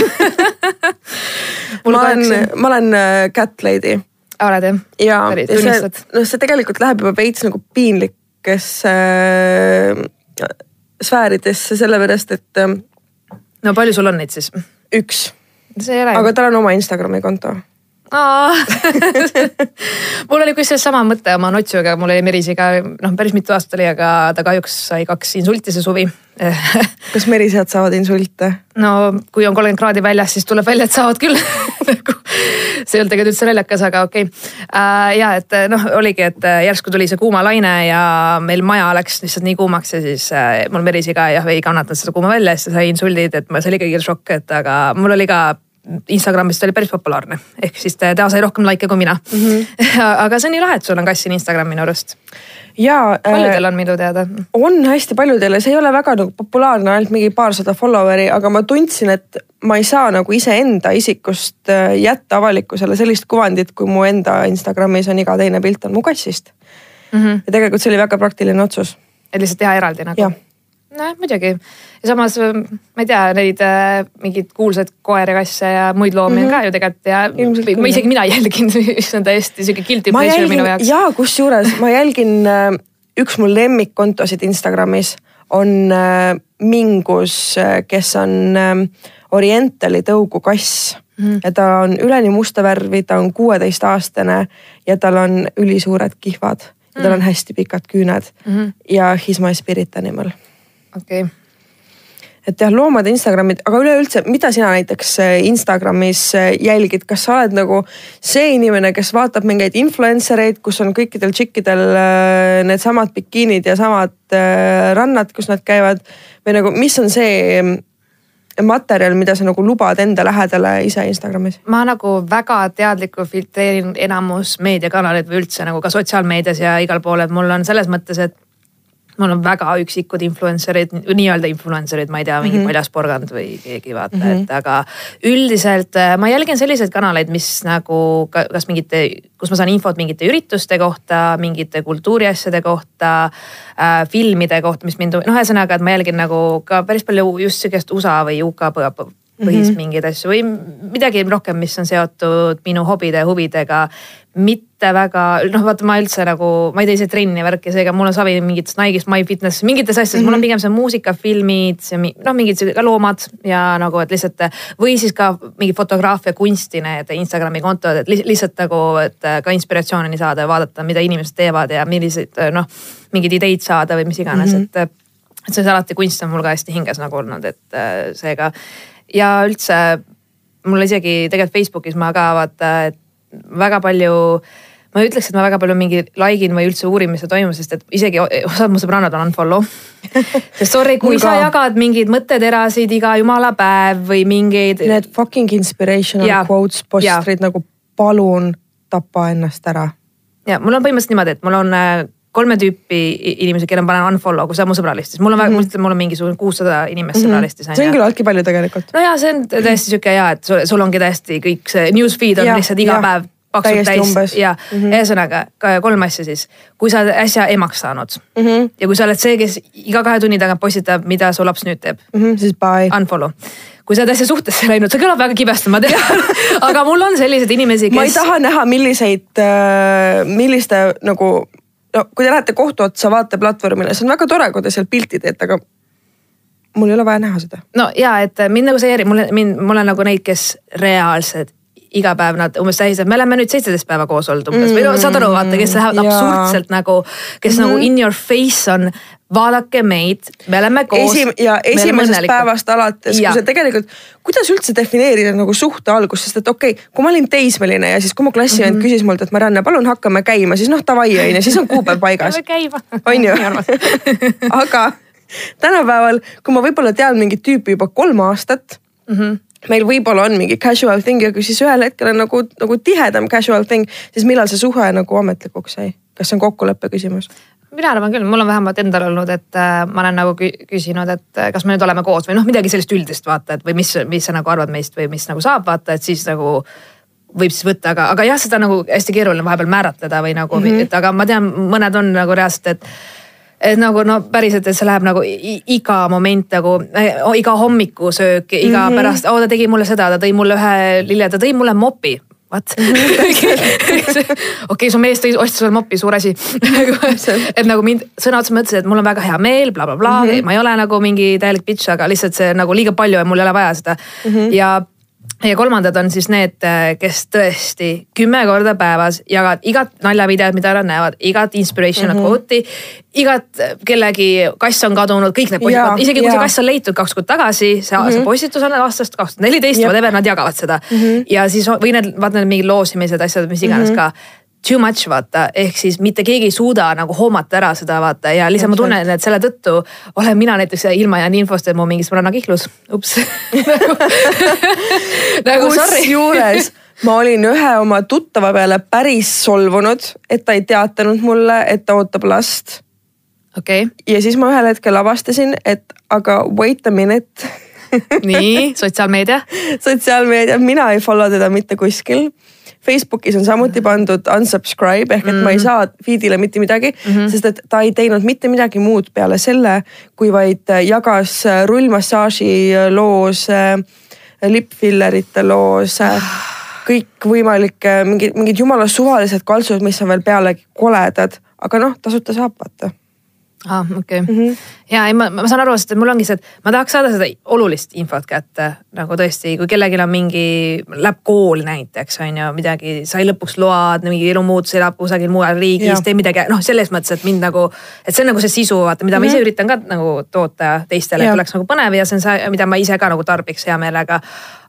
ma olen, ma olen äh, cat lady. oled jah? ja, ja see, noh, see tegelikult läheb juba veits nagu piinlik kõrgetesse äh, sfääridesse, sellepärast et äh,. no palju sul on neid siis? üks. aga tal on oma Instagrami konto mul oli kusjuures sama mõte oma notsuga, mul oli Merisiga noh, päris mitu aastat oli, aga ta kahjuks sai kaks insulti see suvi kas merisead saavad insulte? no kui on kolmkümmend kraadi väljas, siis tuleb välja, et saavad küll nagu, see ei olnud tegelikult üldse naljakas, aga okei okay. uh,. ja et noh, oligi, et järsku tuli see kuumalaine ja meil maja läks lihtsalt nii kuumaks ja siis mul merisiga jah ei kannatanud seda kuuma välja ja siis ta sai insuldid, et ma, see oli kõigil šokk, et aga mul oli ka Instagramis ta oli päris populaarne, ehk siis ta sai rohkem likee kui mina mm. -hmm. aga see on nii lahe, et sul on kass siin Instagrami minu arust ja. paljudel on minu teada. on hästi paljudel ja see ei ole väga nagu populaarne, ainult mingi paarsada follower'i, aga ma tundsin, et ma ei saa nagu iseenda isikust äh, jätta avalikkusele sellist kuvandit, kui mu enda Instagramis on iga teine pilt on mu kassist mm. -hmm. ja tegelikult see oli väga praktiline otsus. et lihtsalt teha eraldi nagu? Nojah, muidugi. ja samas ma ei tea, neid äh, mingeid kuulsaid koeri, kasse ja muid loomi on mm -hmm. ka ju tegelikult ja Ilmselt ma isegi mina jälgin, mis on täiesti sihuke guilty pleasure jälgin, minu jaoks. ja kusjuures ma jälgin äh, üks mu lemmikkontosid Instagramis on äh, Mingus, kes on Orientali tõugu kass mm. ja ta on üleni musta värvi, ta on kuueteistaastane ja tal on ülisuured kihvad ja tal on mhm. hästi pikad küüned mm -hmm. ja he is my spirit animal okei. Okay et jah, loomade Instagramid, aga üleüldse, mida sina näiteks äh, Instagramis äh, jälgid, kas sa oled nagu see inimene, kes vaatab mingeid influencer eid, kus on kõikidel tšikkidel äh, needsamad bikiinid ja samad rannad, kus nad käivad? Või nagu, mis on see mm, materjal, mida sa nagu lubad enda lähedale ise Instagramis? ma nagu väga teadlikult filtreerin enamus meediakanaleid või üldse nagu ka sotsiaalmeedias ja igal pool, et mul on selles mõttes, et mul on väga üksikud influencer'id, nii-öelda influencer'id, ma ei tea, mingi mm -hmm. Paljas Porgand või keegi vaata mm, -hmm. et aga üldiselt äh, ma jälgin selliseid kanaleid, mis nagu kas mingite, kus ma saan infot mingite ürituste kohta, mingite kultuuriasjade kohta äh,, filmide kohta, mis mind, noh, ühesõnaga, et ma jälgin nagu ka päris palju just sihukest USA või UK põhist mm -hmm. mingeid asju või midagi rohkem, mis on seotud minu hobide ja huvidega. mitte väga, noh vaata ma üldse nagu, ma ei tee ise trenni värki, seega mul on savi mingitest Nike'ist, MyFitness, mingites asjades mm, -hmm. mul on mhm. pigem see muusika, filmid, noh, mingid ka loomad ja nagu, et lihtsalt või siis ka mingi fotograafia, kunsti need Instagrami kontod, et lihtsalt nagu, et ka inspiratsiooni saada ja vaadata, mida inimesed teevad ja milliseid noh, mingeid ideid saada või mis iganes mm, -hmm. et et see alati kunst on mul ka hästi hinges nagu olnud, et seega ja üldse mul isegi tegelikult Facebookis ma ka vaata, et väga palju ma ei ütleks, et ma väga palju mingi like in või üldse uurin, mis seal toimub, sest et isegi osad mu sõbrannad on unfollow sest sorry, kui sa jagad mingeid mõtteterasid iga jumala päev või mingeid. Need fucking inspirational ja, quotes postrid nagu palun tapa ennast ära. ja mul on põhimõtteliselt niimoodi, et mul on äh, kolme tüüpi inimesi, kelle ma panen unfollow, kui see on mu sõbralistis, mul on väga mm, -hmm. mul on mingisugune kuussada inimest mm -hmm. sõbralistis. see on küllaltki palju tegelikult. no ja see on täiesti sihuke ja, et sul, sul ongi täiesti kõik see news feed on ja, lihtsalt iga ja. päev paksult täis ja mm -hmm. ühesõnaga kolm asja siis. kui sa oled äsja emaks saanud mm -hmm. ja kui sa oled see, kes iga kahe tunni tagant postitab, mida su laps nüüd teeb mm. -hmm, siis bye. Unfollow kui sa oled äsja suhtesse läinud, see kõlab väga kibesti, ma tean aga mul on selliseid inimesi, kes. ma ei taha näha, milliseid, äh, milliste nagu no kui te lähete kohtu otsa vaateplatvormile, see on väga tore, kui te seal pilti teete, aga mul ei ole vaja näha seda. no ja, et mind nagu see ei häiri, mulle, mind, mul on nagu neid, kes reaalselt iga päev nad umbes tähistavad, me oleme nüüd seitseteist päeva koos olnud umbes mm, või no saad aru, vaata, kes lähevad absurdselt nagu, kes mm -hmm. nagu in your face on vaadake meid, me oleme koos Esim. ja esimesest päevast alates, kui sa tegelikult, kuidas üldse defineerida nagu suhte algust, sest et okei okay,, kui ma olin teismeline ja siis, kui mu klassivend mm -hmm. küsis mult, et Marianne, palun hakkame käima, siis noh, davai on ju, siis on kuupäev paigas. on ju aga tänapäeval, kui ma võib-olla tean mingit tüüpi juba kolm aastat mm. -hmm meil võib-olla on mingi casual thing, aga siis ühel hetkel on nagu, nagu tihedam casual thing, siis millal see suhe nagu ametlikuks sai? kas see on kokkuleppe küsimus? mina arvan küll, mul on vähemalt endal olnud, et äh, ma olen nagu küsinud, et äh, kas me nüüd oleme koos või noh, midagi sellist üldist vaata, et või mis, mis sa nagu arvad meist või mis nagu saab vaata, et siis nagu võib siis võtta, aga, aga jah, seda nagu hästi keeruline vahepeal määratleda või nagu mm, -hmm. et aga ma tean, mõned on nagu reaalselt, et et nagu no päriselt, et see läheb nagu iga moment nagu äh, iga hommikusöök, iga mm -hmm. pärast, oo ta tegi mulle seda, ta tõi mulle ühe lille, ta tõi mulle mopi what okei, su mees tõi, ostis sulle mopi, suur asi et nagu mind sõna otseses mõttes, et mul on väga hea meel bla,, blablabla mm, -hmm. ma ei ole nagu mingi täielik bitch, aga lihtsalt see nagu liiga palju ja mul ei ole vaja seda mm. -hmm. ja ja kolmandad on siis need, kes tõesti kümme korda päevas jagavad igat naljavideot, mida nad näevad, igat inspirational mm -hmm. quote'i. igat kellegi kass on kadunud, kõik need postituvad, isegi kui ja. see kass on leitud kaks kuud tagasi, see mm, -hmm. see postitus on aastast kaks tuhat neliteist, whatever, nad jagavad seda mm. -hmm. ja siis või need, vaata need mingid loosimised, asjad, mis iganes mm -hmm. ka too much vaata, ehk siis mitte keegi ei suuda nagu hoomata ära seda vaata. Ja lihtsalt ma tunnen, et selle tõttu olen mina näiteks ilma jäänud infost, et mu mingi sõbranna kihlus, ups. Nagu, nagu kusjuures ma olin ühe oma tuttava peale päris solvunud, et ta ei teatanud mulle, et ta ootab last. okei. Okay.. ja siis ma ühel hetkel avastasin, et aga wait a minute. Nii, sotsiaalmeedia? Sotsiaalmeedia, mina ei follow teda mitte kuskil. Facebookis on samuti pandud unsubscribe ehk et mm -hmm. ma ei mhm. saa feed'ile mitte midagi mm, -hmm. sest et ta ei teinud mitte midagi muud peale selle, kui vaid jagas rullmassaaži loos, lipfillerite loos kõikvõimalikke mingid, mingid jumala suvalised kaltsud, mis on veel pealegi koledad, aga noh, tasuta saab vaata aa ah,, okei okay. mm. -hmm. ja ei, ma, ma saan aru, sest mul ongi see, et ma tahaks saada seda olulist infot kätte nagu tõesti, kui kellelgi on mingi, läheb kooli näiteks on ju midagi, sai lõpuks load, mingi elumuutus, elab kusagil mujal riigis, teeb midagi, noh, selles mõttes, et mind nagu, et see on nagu see sisu, vaata, mida mm -hmm. ma ise mhm. üritan ka nagu toota teistele, et oleks nagu põnev ja see on see, mida ma ise ka nagu tarbiks hea meelega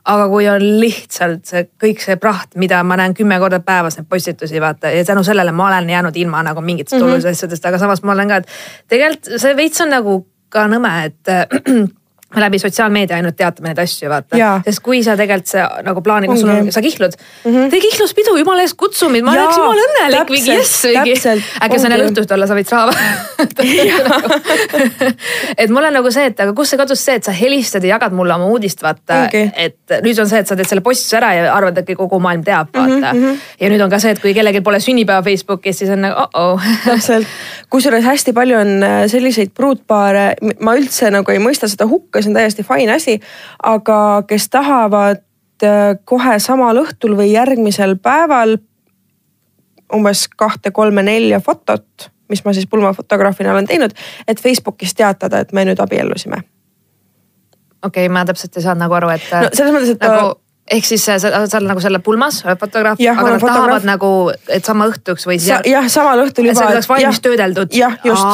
aga kui on lihtsalt see kõik see praht, mida ma näen kümme korda päevas neid postitusi vaata ja tänu sellele ma olen jäänud ilma nagu mingitest mm -hmm. olulistest asjadest, aga samas ma olen ka, et tegelikult see veits on nagu ka nõme, et läbi sotsiaalmeedia ainult teatame neid asju, vaata. sest kui sa tegelikult see nagu plaanid, sul on, sa kihlud mm, -hmm. tee kihluspidu, jumala eest kutsu mind, ma oleks jumala õnnelik, mingi jess, mingi. äkki sa jälle õhtust olla, sa võid raha et mul on nagu see, et aga kust see kadus see, et sa helistad ja jagad mulle oma uudist, vaata. Et nüüd on see, et sa teed selle postuse ära ja arvad, et kogu maailm teab, vaata. mm. -hmm. ja nüüd on ka see, et kui kellelgi pole sünnipäeva Facebookis, siis on nagu oh-oh. Täpselt, kusjuures hästi palju on äh, selliseid pruutpaare, ma üldse nagu ei mõista seda hukka see on täiesti fine asi, aga kes tahavad äh, kohe samal õhtul või järgmisel päeval umbes kahte-kolme-nelja fotot, mis ma siis pulmafotograafina olen teinud, et Facebookis teatada, et me nüüd abiellusime. okei okay,, ma täpselt ei saanud nagu aru, et. no selles mõttes, et nagu ehk siis sa, oled nagu selle pulmas, oled fotograaf, aga nad fotograaf. tahavad nagu, et sama õhtuks või siis Sa,. jah, samal õhtul juba. et see oleks valmis töödeldud. jah, just.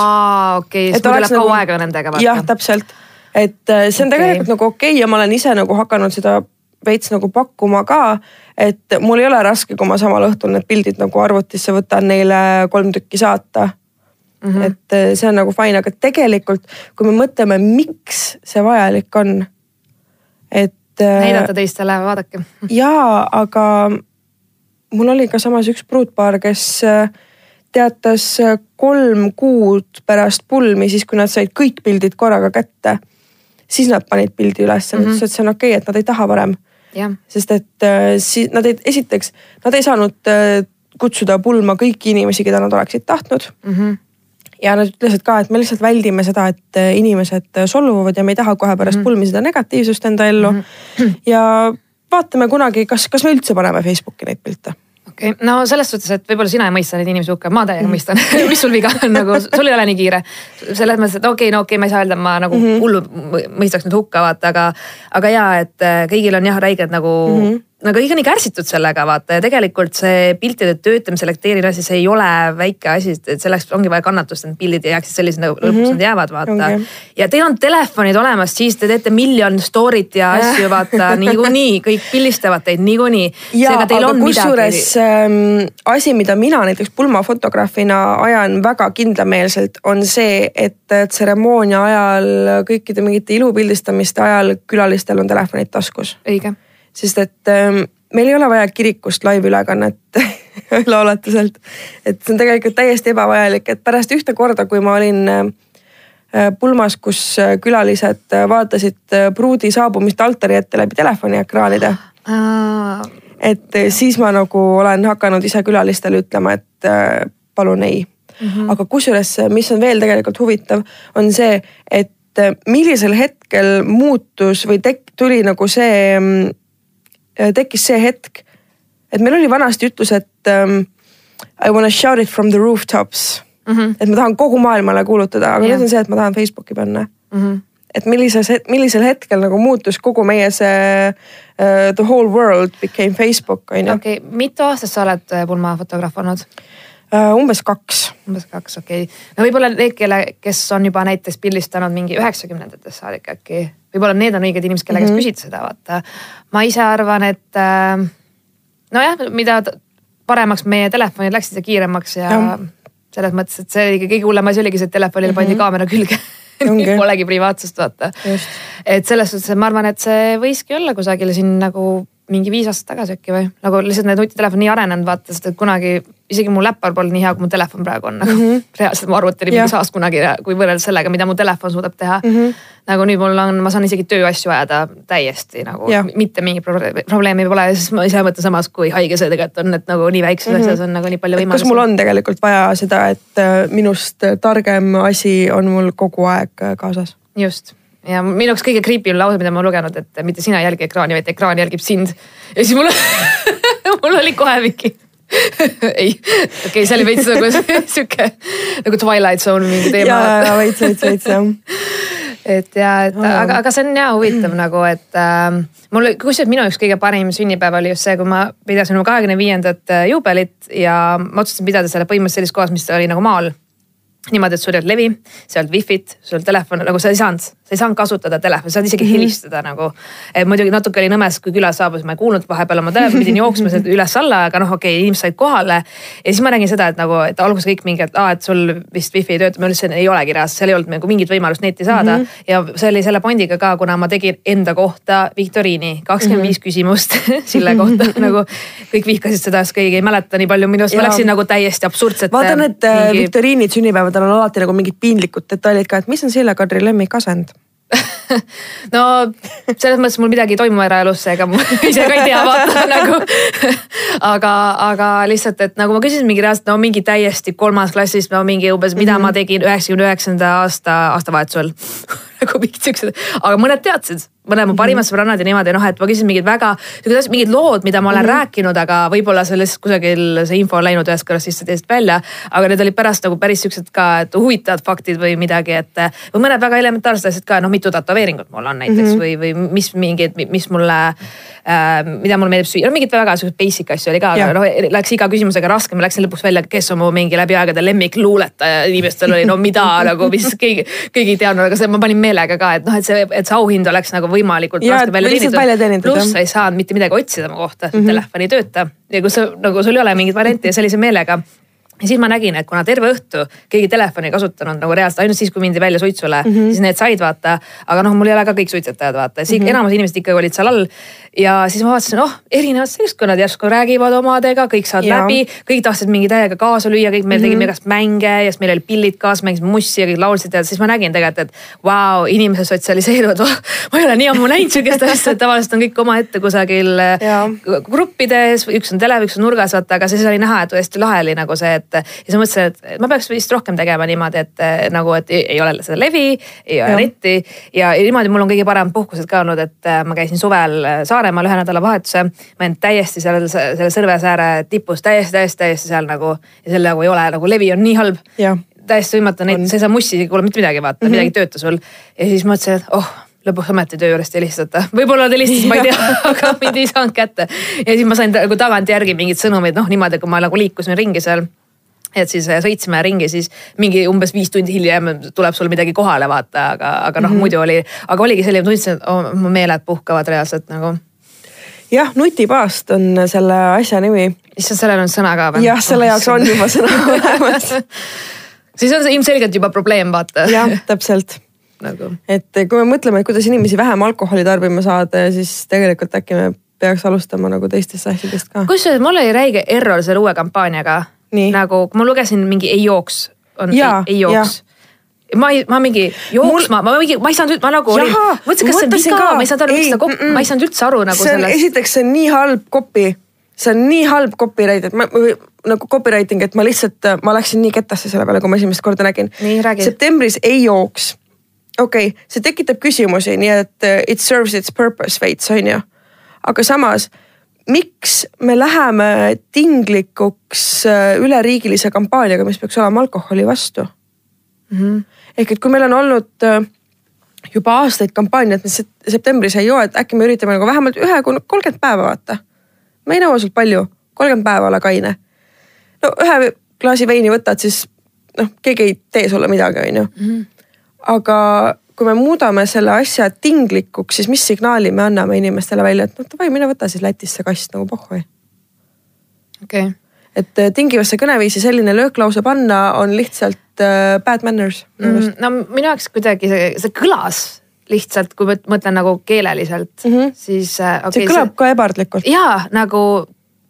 okei siis mul läheb kaua nagu... aega nendega. jah, täpselt et äh, see on okay. tegelikult nagu okei okay ja ma olen ise nagu hakanud seda veits nagu pakkuma ka. et mul ei ole raske, kui ma samal õhtul need pildid nagu arvutisse võtan, neile kolm tükki saata mm. -hmm. et äh, see on nagu fine, aga tegelikult, kui me mõtleme, miks see vajalik on, et. Äh, näidata teistele, vaadake. jaa, aga mul oli ka samas üks pruutpaar, kes teatas kolm kuud pärast pulmi, siis kui nad said kõik pildid korraga kätte siis nad panid pildi üles mm, -hmm. ütles, et see on okei okay,, et nad ei taha varem. sest et äh, siis nad ei, esiteks nad ei saanud äh, kutsuda pulma kõiki inimesi, keda nad oleksid tahtnud mm. -hmm ja nad ütlesid ka, et me lihtsalt väldime seda, et äh, inimesed solvuvad ja me ei taha kohe pärast mm -hmm. pulmi seda negatiivsust enda ellu mm. -hmm. ja vaatame kunagi, kas, kas me üldse paneme Facebooki neid pilte okei okay., no selles suhtes, et võib-olla sina ei mõista neid inimesi hukka, ma täiega mm. mõistan mis sul viga on nagu, sul ei ole nii kiire. selles mõttes, et okei okay,, no okei okay,, ma ei saa öelda, ma nagu mm -hmm. hullu mõistaks nüüd hukka vaata, aga, aga ja, et äh, kõigil on jah räiged nagu mm. -hmm no kõik on nii kärsitud sellega vaata ja tegelikult see piltide töötlemise, selekteerimine asi, see ei ole väike asi, et selleks ongi vaja kannatust, et pildid ei jääks sellised nagu lõpuks mm -hmm. nad jäävad vaata okay.. ja teil on telefonid olemas, siis te teete miljon story't ja asju vaata niikuinii, kõik pildistavad teid niikuinii. kusjuures ähm, asi, mida mina näiteks pulmafotograafina ajan väga kindlameelselt, on see, et tseremoonia ajal, kõikide mingite ilupildistamiste ajal külalistel on telefonid taskus. õige sest et ähm, meil ei ole vaja kirikust laivülekannet lauletuselt. et see on tegelikult täiesti ebavajalik, et pärast ühte korda, kui ma olin äh, pulmas, kus äh, külalised äh, vaatasid pruudi saabumist altari ette läbi telefoniekraanide. et siis ma nagu olen hakanud ise külalistele ütlema, et palun ei mm. -hmm. aga kusjuures, mis on veel tegelikult huvitav, on see, et millisel hetkel muutus või tek-, tuli nagu see mm, tekkis see hetk, et meil oli vanasti ütlus, et um, I wanna shout it from the rooftops mm. -hmm. et ma tahan kogu maailmale kuulutada, aga yeah. nüüd on see, et ma tahan Facebooki panna mm. -hmm. et millises, millisel hetkel nagu muutus kogu meie see uh, the whole world became Facebook on ju. okei okay., mitu aastat sa oled äh, pulmafotograaf olnud uh,? Umbes kaks. umbes kaks, okei okay.. no võib-olla need, kelle, kes on juba näiteks pildistanud mingi üheksakümnendatest saadik äkki võib-olla need on õiged inimesed, kelle käest mm -hmm. küsida seda, vaata. ma ise arvan, et äh, nojah, mida paremaks meie telefonid läksid ja kiiremaks ja, Jah. selles mõttes, et see oligi kõige hullem asi oligi see, et telefonile pandi Mhm. kaamera külge. Polegi privaatsust vaata. Et selles suhtes, et ma arvan, et see võiski olla kusagil siin nagu mingi viis aastat tagasi äkki või nagu lihtsalt need nutitelefon nii arenenud vaata, sest et kunagi isegi mu läppar polnud nii hea, kui mu telefon praegu on nagu mm -hmm. reaalselt mu arvuti oli mingi saas kunagi, kui võrreldes sellega, mida mu telefon suudab teha mm. -hmm. nagu nüüd mul on, ma saan isegi tööasju ajada täiesti nagu Jah. mitte mingi proble- probleemi pole, siis ma ise mõtlen samas, kui haige see tegelikult on, et nagu nii väikses mm -hmm. asjas on nagu nii palju Mhm. kas võimalusi. mul on tegelikult vaja seda, et äh, minust targem asi on mul kogu aeg äh, kaasas? just ja minu jaoks kõige creepy on lause, mida ma olen lugenud, et mitte sina ei jälgi ekraani, vaid ekraan jälgib sind. ja siis mul mul oli kohe mingi ei, okei okay,, see oli veits nagu sihuke nagu Twilight Zone mingi ja, teema. ja veits, veits, veits jah. et ja, et aga, aga see on ja huvitav nagu, et äh, mul, kusjuures minu üks kõige parim sünnipäev oli just see, kui ma pidasin oma kahekümne viiendat juubelit ja ma otsustasin pidada selle põhimõtteliselt sellises kohas, mis oli nagu maal niimoodi, et sul ei olnud levi, sa ei olnud wifi't, sul telefon nagu sa ei saanud, sa ei saanud kasutada telefoni, sa saad isegi mm -hmm. helistada nagu. muidugi natuke oli nõmes, kui külas saabus, ma ei kuulnud vahepeal oma telefoni, pidin jooksma sealt üles-alla, aga noh, okei okay,, inimesed said kohale. ja siis ma nägin seda, et nagu, et alguses kõik mingi, et aa, et sul vist wifi ei tööta, ma ütlesin, ei olegi reaalselt, seal ei olnud nagu mingit võimalust netti saada mm. -hmm. ja see oli selle pondiga ka, kuna ma tegin enda kohta viktoriini, kakskümmend viis küsimust Sille kohta nagu kõik vihkasid seda, sest keegi ei mäleta nii palju minu arust, ma läksin nagu täiesti absurdset. vaata need mingi... viktoriinid sünnipäevadel on alati nagu mingid piinlikud detailid ka, et mis on Sille Kadri lemmikasend? no selles mõttes mul midagi ei toimu eraelus, seega ma ise ka ei tea, vaata nagu. aga, aga lihtsalt, et nagu ma küsisin mingi reaalselt, no mingi täiesti kolmas klassis, no mingi umbes, mida mm -hmm. ma tegin üheksakümne üheksanda aasta aastavahetusel nagu mingid siuksed, aga mõned teadsid mõned mu parimad sõbrannad ja niimoodi noh, et ma küsisin mingid väga, mingid lood, mida ma olen mm -hmm. rääkinud, aga võib-olla sellest kusagil see info on läinud ühest kõrvast sisse teisest välja. aga need olid pärast nagu päris siuksed ka, et huvitavad faktid või midagi, et või mõned väga elementaarsed asjad ka, noh, mitu tätoveeringut mul on näiteks mm -hmm. või, või mis mingid, mis mulle äh,, mida mulle meeldib süüa, no mingid väga siuksed basic asju oli ka, aga noh, läks iga küsimusega raskem, läksin lõpuks välja, kes on mu mingi läbi aegade lemmikluuletaja, inimestel oli no mida nagu, mis keegi, keegi ei teadnud, aga see ma panin meelega ka, et noh, et see, et see auhind oleks nagu võimalikult raske välja teenitud, pluss sa ei saanud mitte midagi otsida oma kohta mm, -hmm. telefon ei tööta ja kui sa nagu sul ei ole mingit varianti ja sellise meelega ja siis ma nägin, et kuna terve õhtu keegi telefoni ei kasutanud nagu reaalselt ainult siis, kui mindi välja suitsule mm, -hmm. siis need said vaata. aga noh, mul ei ole ka kõik suitsetajad vaata, siis mm -hmm. enamus inimesed ikkagi olid seal all. ja siis ma vaatasin, oh erinevad seltskonnad järsku räägivad omadega, kõik saavad Jaa. läbi, kõik tahtsid mingi täiega kaasa lüüa, kõik meil mm -hmm. tegime igast mänge ja siis meil oli pillid kaasa, mängisime mussi ja kõik laulsid ja siis ma nägin tegelikult, et vau wow,, inimesed sotsialiseeruvad oh,. ma ei ole nii ammu näinud sihukest asja, et tavaliselt on kõik omaette kusagil Jaa. gruppides, üks on tele, üks on nurgas, vaata, aga siis oli näha, et hästi lahe oli nagu see, et ja siis ma mõtlesin, et ma peaks vist rohkem tegema niimoodi, et nagu, et ei, ole seda levi, ei ole netti ja niimoodi mul on kõige parem puhkused ka olnud, et eh, ma käisin suvel Saaremaal ühe nädalavahetuse. ma olin täiesti seal selle Sõrvesääre tipus täiesti, täiesti, täiesti seal nagu ja seal nagu ei ole nagu levi on nii halb täiesti võimatu, neid, sa ei saa mussi, ei kuule mitte midagi, vaata mm, -hmm. midagi ei tööta sul. ja siis mõtlesin, et oh, lõpuks ometi töö juurest ei helistata. võib-olla ta helistas, ma ei tea, aga mind ei saanud kätte. ja siis ma sain nagu tagantjärgi mingeid sõnumeid, noh niimoodi, kui ma nagu liikusin ringi seal et siis äh, sõitsime ringi, siis mingi umbes viis tundi hiljem tuleb sul midagi kohale, vaata, aga, aga noh mm -hmm. muidu oli, aga oligi selline, tundsin, et oh, mu meeled puhkavad reaalselt nagu. jah, nutipaast on selle asja nimi. issand, sellel on sõna ka või? jah, selle jaoks on juba sõna olemas. siis on see ilmselgelt juba probleem, vaata. jah, täpselt nagu et kui me mõtleme, et kuidas inimesi vähem alkoholi tarbima saada, siis tegelikult äkki me peaks alustama nagu teistest asjadest ka. kusjuures mul oli räige error selle uue kampaaniaga. Nagu, ma lugesin mingi ei jooks, on Jaa, ei, ei jooks. ma ei, ma mingi jooksma mul..., ma mingi, ma ei saanud, ma nagu olin, mõtlesin, kas see on viga, ma ei saanud aru, miks ta kopp- ma ei saanud üldse aru nagu sellest. esiteks see on nii halb copy, see on nii halb copyright, et ma või nagu copywriting, et ma lihtsalt, ma läksin nii kettasse selle peale, kui ma esimest korda nägin. Septembris ei jooks. okei okay,, see tekitab küsimusi, nii et uh, it serves its purpose veits on ju. aga samas, miks me läheme tinglikuks uh, üleriigilise kampaaniaga, mis peaks olema alkoholi vastu mm? -hmm. ehk et kui meil on olnud uh, juba aastaid kampaania, et me sep- septembris ei joo, et äkki me üritame nagu vähemalt ühe kuni kolmkümmend päeva vaata. ma ei nõua sult palju, kolmkümmend päeva ole kaine. no ühe klaasi veini võtad, siis noh, keegi ei tee sulle midagi, on ju. aga kui me muudame selle asja tinglikuks, siis mis signaali me anname inimestele välja, et noh davai, mine võta siis Lätis see kast nagu pohhui. okei okay. et äh, tingivasse kõneviisi selline lööklause panna on lihtsalt äh, bad manners mm, no minu jaoks kuidagi see, see kõlas lihtsalt, kui ma mõtlen nagu keeleliselt mm, Mhm. siis äh, see okei, kõlab ka ebardlikult. jaa, nagu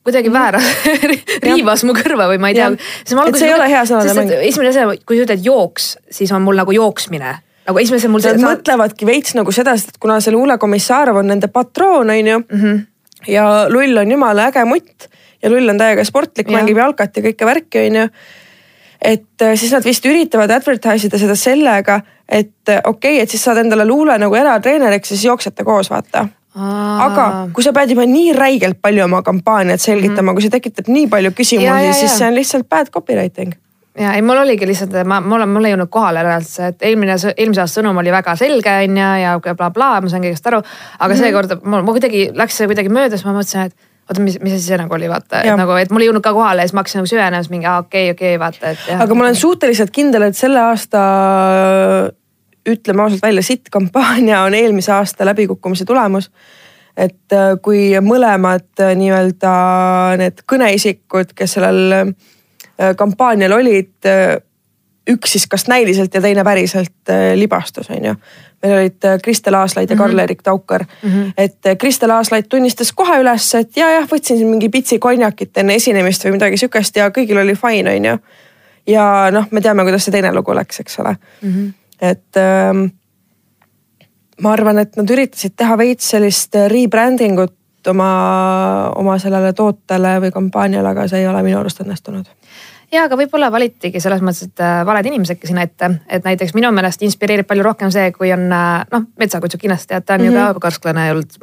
kuidagi väära riivas mu kõrva või ma ei tea Mhm. Et see ei ole hea mäng. esimene asi, kui sa ütled jooks, siis on mul nagu jooksmine nagu esimese mul Nad mõtlevadki veits nagu seda, sest kuna see Luule Komissarov on nende patroon, on ju mm. -hmm. ja Lull on jumala äge mutt ja Lull on täiega sportlik, mängib jalkat ja kõike värki, on ju. et äh, siis nad vist üritavad advertise ida seda sellega, et äh, okei okay,, et siis saad endale Luule nagu eratreeneriks ja siis jooksete koos, vaata aga kui sa pead juba nii räigelt palju oma kampaaniat selgitama mm, -hmm. kui see tekitab nii palju küsimusi, siis see on lihtsalt bad copywriting. Ja ei, mul oligi lihtsalt, ma, mul on, mul ei jõudnud kohale reaalselt et eelmine, eelmise aasta sõnum oli väga selge, on ju, ja blablabla bla,, ma sain kõigest aru. aga mm -hmm. seekord mul, mul kuidagi läks see kuidagi mööda, siis ma mõtlesin, et oota, mis, mis asi see nagu oli, vaata, et nagu, et mul ei jõudnud ka kohale ja siis ma hakkasin nagu süvenema, siis mingi aa, okei, okei, vaata, et aga ma olen suhteliselt kindel, et selle aasta ütleme ausalt välja, sitt-kampaania on eelmise aasta läbikukkumise tulemus. et äh, kui mõlemad äh, nii-öelda need kõneisikud, kes sellel kampaanial olid, üks siis kas näiliselt ja teine päriselt libastus, on ju. meil olid Kristel Aaslaid ja Karl-Erik Taukar mm. -hmm. et Kristel Aaslaid tunnistas kohe üles, et ja, jah, võtsin siin mingi pitsi konjakit enne esinemist või midagi sihukest ja kõigil oli fine, on ju. ja noh, me teame, kuidas see teine lugu läks, eks ole mm. -hmm. et ähm, ma arvan, et nad üritasid teha veits sellist rebranding ut oma, oma sellele tootele või kampaaniale, aga see ei ole minu arust õnnestunud ja aga võib-olla valitigi selles mõttes, et äh, valed inimesedki sinna ette, et näiteks minu meelest inspireerib palju rohkem see, kui on äh, noh, Metsakutsu kindlasti tead, ta on mm -hmm. ju ka karsklane olnud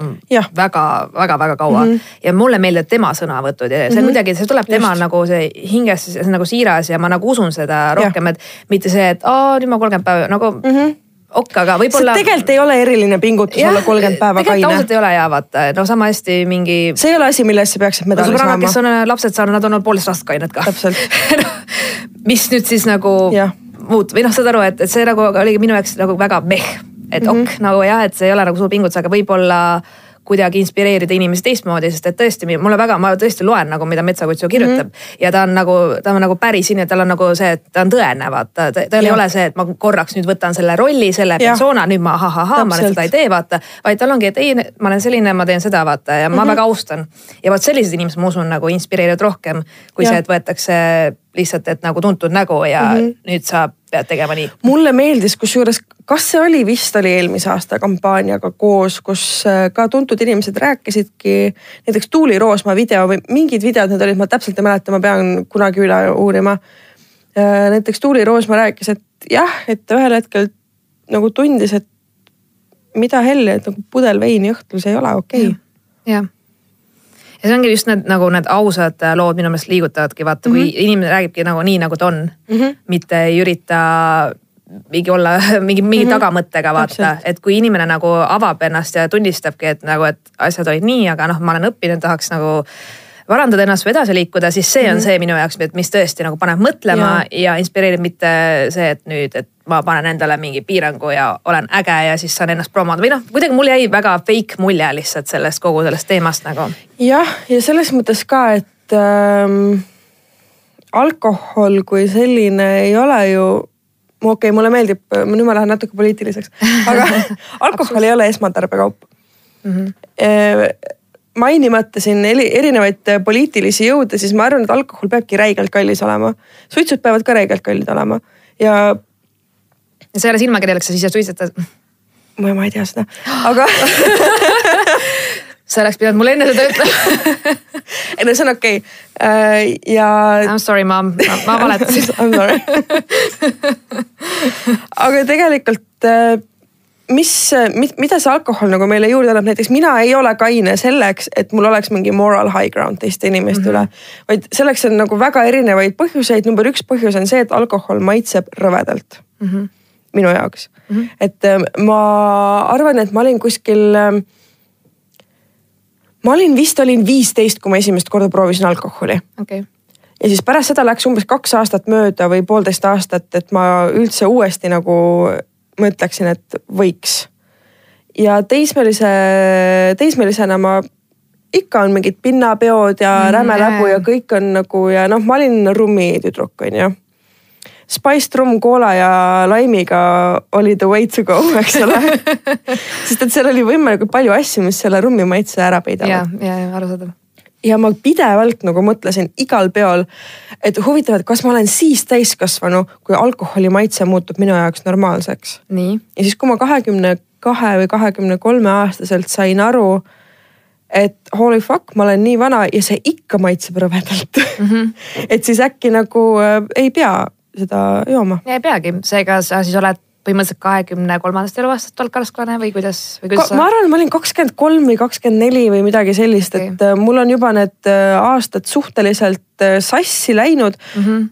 väga-väga-väga kaua mm. -hmm. ja mulle meeldivad tema sõnavõtud ja see mm -hmm. kuidagi, see tuleb tema Just. nagu see hingest, see on nagu siiras ja ma nagu usun seda rohkem, et mitte see, et aa nüüd ma kolmkümmend päeva nagu mm -hmm. ok, aga võib-olla. tegelikult ei ole eriline pingutus olla kolmkümmend päeva kaine ausalt. ei ole ja vaata, no sama hästi mingi see ei ole asi, mille eest sa peaksid no medali kes saama. on äh, lapsed saanud, nad on olnud poolteist aastat kained ka. Täpselt. mis nüüd siis nagu Jah. muut- või noh, saad aru, et, et see nagu oligi minu jaoks nagu väga meh, et mm -hmm. ok nagu jah, et see ei ole nagu suur pingutus, aga võib-olla kuidagi inspireerida inimesi teistmoodi, sest et tõesti mulle väga, ma tõesti loen nagu, mida Metsakutsu kirjutab mm -hmm. ja ta on nagu, ta on nagu päris inimene, tal on nagu see, et ta on tõene, vaata, tal ei ole see, et ma korraks nüüd võtan selle rolli, selle persona, nüüd ma ahahah, ma seda ei tee, vaata. vaid tal ongi, et ei, ma olen selline, ma teen seda, vaata ja ma mm -hmm. väga austan. ja vot sellised inimesed, ma usun, nagu inspireerivad rohkem kui Jah. see, et võetakse lihtsalt, et nagu tuntud nägu ja mm -hmm. nüüd sa pead tegema nii. mulle meeldis kusjuures, kas see oli vist oli eelmise aasta kampaaniaga koos, kus äh, ka tuntud inimesed rääkisidki näiteks Tuuli Roosma video või mingid videod need olid, ma täpselt ei mäleta, ma pean kunagi üle uurima. näiteks Tuuli Roosma rääkis, et jah, et ühel hetkel nagu tundis, et mida helli, et nagu pudel veini õhtul, see ei ole okei okay.. jah ja see ongi just need nagu need ausad äh, lood minu meelest liigutavadki, vaata mm, -hmm. kui inimene räägibki nagu nii, nagu ta on mm, -hmm. mitte ei ürita mingi olla mingi, mingi mm -hmm. tagamõttega vaata et kui inimene nagu avab ennast ja tunnistabki, et nagu, et asjad olid nii, aga noh, ma olen õppinud, tahaks nagu parandada ennast või edasi liikuda, siis see on mm -hmm. see minu jaoks, mis tõesti nagu paneb mõtlema ja, ja inspireerib, mitte see, et nüüd, et ma panen endale mingi piirangu ja olen äge ja siis saan ennast promoda või noh, kuidagi mul jäi väga fake mulje lihtsalt sellest kogu sellest teemast nagu jah, ja selles mõttes ka, et ähm, alkohol kui selline ei ole ju okei okay,, mulle meeldib, nüüd ma lähen natuke poliitiliseks, aga alkohol ei ole esmatarbekaup mm. -hmm. Mainimata siin eri- erinevaid poliitilisi jõude, siis ma arvan, et alkohol peabki räigelt kallis olema. suitsud peavad ka räigelt kallid olema ja ja sa ei ole silmakirjalik, sa siis suitsetad. ma, ma ei tea seda, aga sa oleks pidanud mulle enne seda ütlema. ei no see on okei okay.. ja I m sorry, ma, ma, ma valetasin. I m sorry. aga tegelikult äh, mis, mis, mida see alkohol nagu meile juurde annab, näiteks mina ei ole kaine selleks, et mul oleks mingi moral high ground teiste inimeste mm -hmm. üle. vaid selleks on nagu väga erinevaid põhjuseid, number üks põhjus on see, et alkohol maitseb rõvedalt mm. -hmm. minu jaoks mm, -hmm. et äh, ma arvan, et ma olin kuskil äh, ma olin vist olin viisteist, kui ma esimest korda proovisin alkoholi okei, ja siis pärast seda läks umbes kaks aastat mööda või poolteist aastat, et ma üldse uuesti nagu mõtleksin, et võiks. ja teismelise, teismelisena ma ikka on mingid pinnapeod ja Mm, räme läbu ja kõik on nagu ja noh, ma olin rummi tüdruk onju. Spiced rum koola ja laimiga oli the way to go, eks ole sest et seal oli võimalikult palju asju, mis selle rummi maitse ära ja, peidavad. ja, ja arusaadav. Ja ma pidevalt nagu mõtlesin igal peol, et huvitav, et kas ma olen siis täiskasvanu, kui alkoholi maitse muutub minu jaoks normaalseks. ja siis, kui ma kahekümne kahe või kahekümne kolme aastaselt sain aru, et holy fuck, ma olen nii vana ja see ikka maitseb rõvedalt mm. -hmm. et siis äkki nagu äh, ei pea seda jooma. ei peagi, seega sa siis oled põhimõtteliselt kahekümne kolmandast eluaastast algkasvlane või kuidas, või kuidas Ka, ma arvan, ma olin kakskümmend kolm või kakskümmend neli või midagi sellist okay., et äh, mul on juba need äh, aastad suhteliselt äh, sassi läinud mm. Mhm.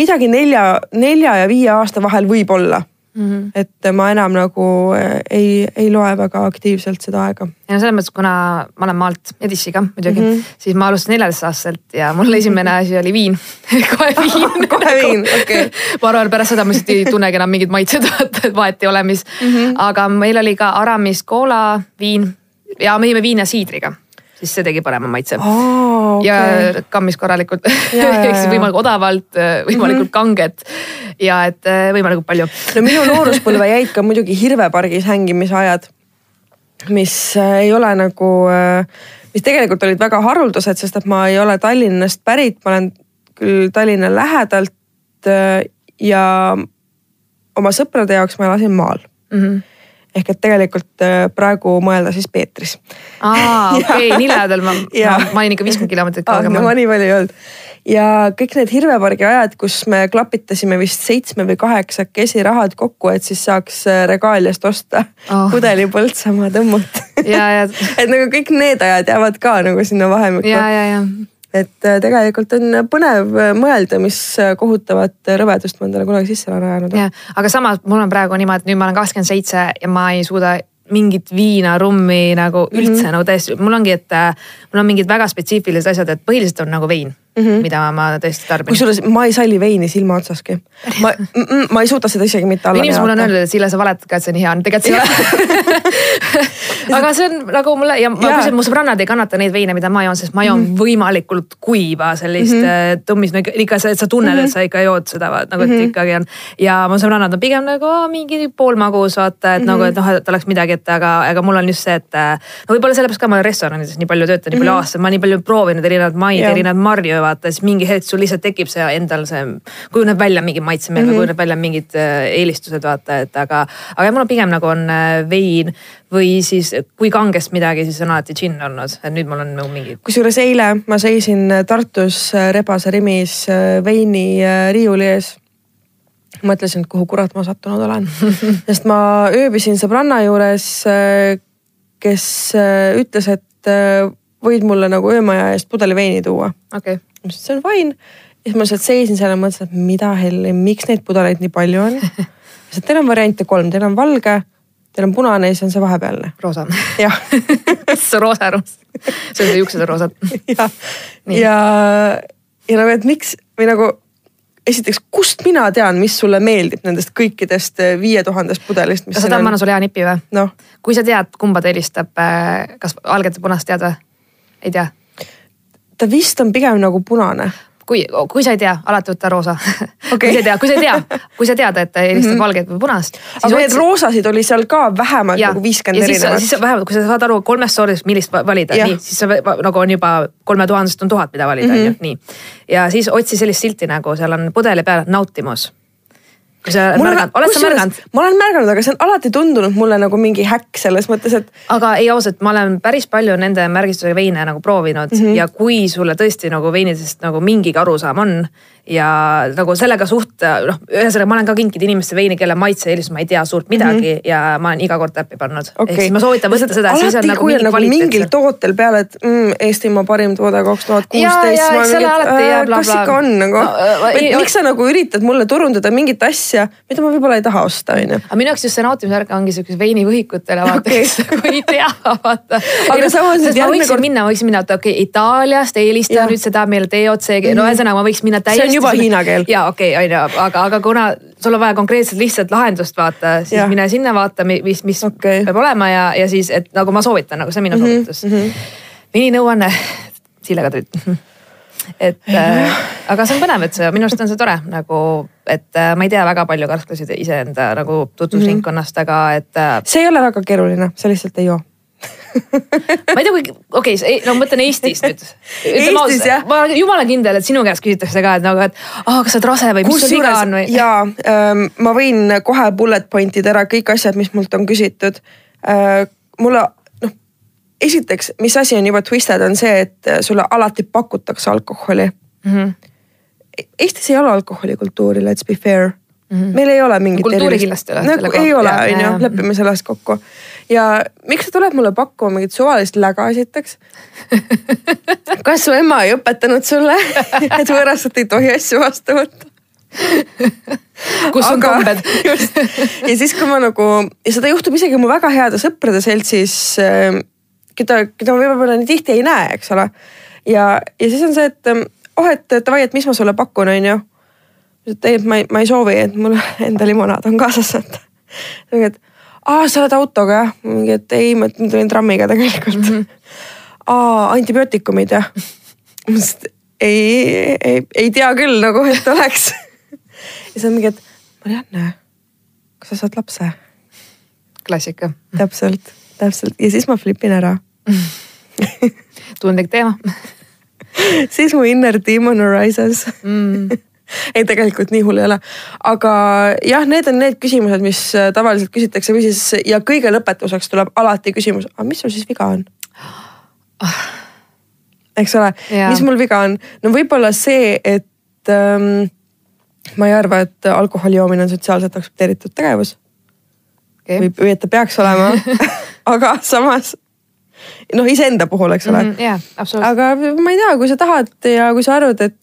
midagi nelja, nelja ja viie aasta vahel võib-olla mm. -hmm. et ma enam nagu äh, ei, ei loe väga aktiivselt seda aega. ja no selles mõttes, kuna ma olen maalt Edissi ka muidugi mm. -hmm. siis ma alustasin neljateistaastaselt ja mul esimene asi oli viin kohe viin Kohe viin, okei. ma arvan, pärast seda ma lihtsalt ei tunnegi enam mingeid maitseid, vaata et vahet ei ole, mis mm. -hmm. aga meil oli ka Aramis koola, viin ja me jõime viina siidriga, siis see tegi parema maitse aa, okei ja okay. kammis korralikult ehk siis võimalikult odavalt, võimalikult mm -hmm. kanget ja et äh, võimalikult palju. no minu nooruspõlve jäid ka muidugi Hirvepargis hängimise ajad, mis äh, ei ole nagu, mis tegelikult olid väga haruldased, sest et ma ei ole Tallinnast pärit, ma olen küll Tallinna lähedalt äh, ja oma sõprade jaoks ma elasin maal Mm -hmm. Ehk et tegelikult äh, praegu mõelda siis Peetris. aa, okei nii lähedal ma, ma, olin ikka viiskümmend kilomeetrit ah, no ma kaugemal. nii palju ei olnud. ja kõik need Hirvepargi ajad, kus me klapitasime vist seitsme või kaheksakesi rahad kokku, et siis saaks äh, Regaaliast osta oh. pudeli Põltsamaa tõmmut ja, ja, et nagu kõik need ajad jäävad ka nagu sinna vahemikku. ja, ja, ja et äh, tegelikult on põnev äh, mõelda, mis äh, kohutavat rõvedust ma endale kunagi sisse olen ajanud. ja, aga samas mul on praegu niimoodi, et nüüd ma olen kakskümmend seitse ja ma ei suuda mingit viina, rummi nagu üldse mm -hmm. nagu täiesti, mul ongi, et mul on mingid väga spetsiifilised asjad, et põhiliselt on nagu vein mm, -hmm. mida ma tõesti tarbin. kusjuures ma ei salli veini silma otsaski. ma, ma ei suuda seda isegi mitte alla inimesed mulle on öelnud, et Sille, sa valetad ka, et see on hea, tegelikult see ei ole aga see on nagu mulle ja ma kusjuures mu sõbrannad ei kannata neid veine, mida ma joon, sest ma joon mm -hmm. võimalikult kuiva sellist mm -hmm. tummis, no ikka, sa, sa tunned mm, -hmm. et sa ikka jood seda nagu, et mm -hmm. ikkagi on. ja mu sõbrannad on pigem nagu "Aa, mingi poolmagus vaata, et mm -hmm. nagu, et noh, et oleks midagi, et aga, aga mul on just see, et äh, no võib-olla sellepärast ka ma olen restoranides nii palju töötanud, nii palju mm -hmm. aastaid, ma nii palju proovinud erinevaid maid, erinevaid marju vaata, siis mingi hetk sul lihtsalt tekib see endal see, kujuneb välja mingi maitsemeel mm -hmm. või kujuneb välja mingid äh, eelistused vaata, et aga, aga mul on pigem nagu on äh, vein või siis kui kangest midagi, siis on alati džinn olnud, et nüüd mul on nagu mingi kusjuures eile ma seisin Tartus äh, Rebase Rimis veini riiuli ees. mõtlesin, et kuhu kurat ma sattunud olen sest ma ööbisin sõbranna juures, kes ütles, et võid mulle nagu öömaja eest pudeli veini tuua. okei okay. ma ütlesin, see on fine. ja siis ma lihtsalt seisin seal ja mõtlesin, et mida helli, miks neid pudeleid nii palju on. sest teil on variante kolm, teil on valge, teil on punane ja siis on see vahepealne. roosa jah see on roosa roos. see on see juuksed on roosad. ja, ja, ja nagu, et miks või nagu esiteks, kust mina tean, mis sulle meeldib nendest kõikidest eh, viie tuhandest pudelist, mis kas sa tahad, ma annan sulle hea nipi või? noh, kui sa tead, kumba ta helistab, kas valget või punast tead või? Ei tea. ta vist on pigem nagu punane. kui, kui sa ei tea, alati võta roosa Okei. kui sa ei tea, kui sa ei tea, kui sa tead, et ta helistab mm -hmm. valget või punast. aga neid roosasid oli seal ka vähemalt ja, nagu viiskümmend erinevat. siis vähemalt, kui sa saad aru kolmest sordist, millist va- valida, nii, siis sa nagu on juba kolme tuhandest on tuhat, mida valida, Mhm. on ju, nii. ja siis otsi sellist silti nagu seal on pudeli peal nautimus. Kui sa Mul märganud, oled sa märganud? ma olen märganud, aga see on alati tundunud mulle nagu mingi häkk selles mõttes, et aga ei ausalt, ma olen päris palju nende märgistusega veine nagu proovinud mm -hmm. ja kui sulle tõesti nagu veinidest nagu mingigi arusaam on ja nagu sellega suht noh, ühesõnaga ma olen ka kinkinud inimestele veini, kelle maitse-eelistus ma ei tea suurt midagi mm -hmm. ja ma olen iga kord täppi pannud okay.. ehk siis ma soovitan võtta seda, alati, nagu kui on nagu mingil tootel peal, et mm, Eestimaa parim toode kaks tuhat kuusteist. kas bla. ikka on nagu No, äh, miks sa nagu üritad mulle turundada mingit asja, mida ma võib-olla ei taha osta, onju. aga minu jaoks just see nautimisvärk ongi siukese veinivõhikutele vaata Okei. kes nagu ei tea vaata. Aga samas nüüd ma järgmine võiksin kord- minna, ma võiksin minna, et okei okay, Itaaliast eelistada Jah. nüüd seda meile DOC, no ühesõnaga ma võiks minna täiesti. Mhm. juba hiina keel. ja okei okay,, onju, aga, aga kuna sul on vaja konkreetselt lihtsalt lahendust vaata, siis Jah. mine sinna vaata, mis, mis Okei. peab olema ja, ja siis, et nagu ma soovitan, nagu see on minu soovitus. veininõuanne, Sille Kadrit et äh, aga see on põnev, et see minu arust on see tore nagu, et äh, ma ei tea väga palju karsklasid iseenda nagu tutvusringkonnast, aga et äh,. see ei ole väga keeruline, sa lihtsalt ei joo ma ei tea, kui okei okay,, no ma mõtlen Eestis nüüd. Eestis jah. ma olen jumala kindel, et sinu käest küsitakse ka, et nagu, et aa, kas sa oled rase või mis sul viga on või? jaa ähm,, ma võin kohe bullet point ida ära kõik asjad, mis mult on küsitud äh,. mulle esiteks, mis asi on juba twisted, on see, et sulle alati pakutakse alkoholi mm. -hmm. Eestis ei ole alkoholikultuuri, let's be fair mm. -hmm. meil ei ole mingit. kultuuri kindlasti ei ole. nagu ei ole, on ju, lepime selles kokku. ja miks sa tuled mulle pakkuma mingit suvalist läga esiteks kas su ema ei õpetanud sulle, et võõrastelt ei tohi asju vastu võtta? kus on kombed ja siis, kui ma nagu ja seda juhtub isegi mu väga heade sõprade seltsis äh, keda, keda ma võib-olla nii tihti ei näe, eks ole. ja, ja siis on see, et ähm, oh, et davai, et mis ma sulle pakun, on ju. Et ma ei, ma ei soovi, et mul enda limonaad on kaasas, et. et aa, sa oled autoga jah? mingi, et ei, ma tulin trammiga tegelikult mm. -hmm. aa, antibiootikumid jah? ei, ei, ei tea küll nagu, et oleks. ja siis on mingi, et Marianne, kas sa saad lapse? klassika. täpselt täpselt ja siis ma flipin ära tundlik teema siis mu inner demon arises mm. Ei, tegelikult nii hull ei ole. aga jah, need on need küsimused, mis äh, tavaliselt küsitakse või siis ja kõige lõpetuseks tuleb alati küsimus, aga mis sul siis viga on? eks ole, mis mul viga on? no võib-olla see, et ähm, ma ei arva, et alkoholi joomine on sotsiaalselt aktsepteeritud tegevus okay.. või, või et ta peaks olema aga samas noh, iseenda puhul, eks ole mm. -hmm, yeah, aga ma ei tea, kui sa tahad ja kui sa arvad, et,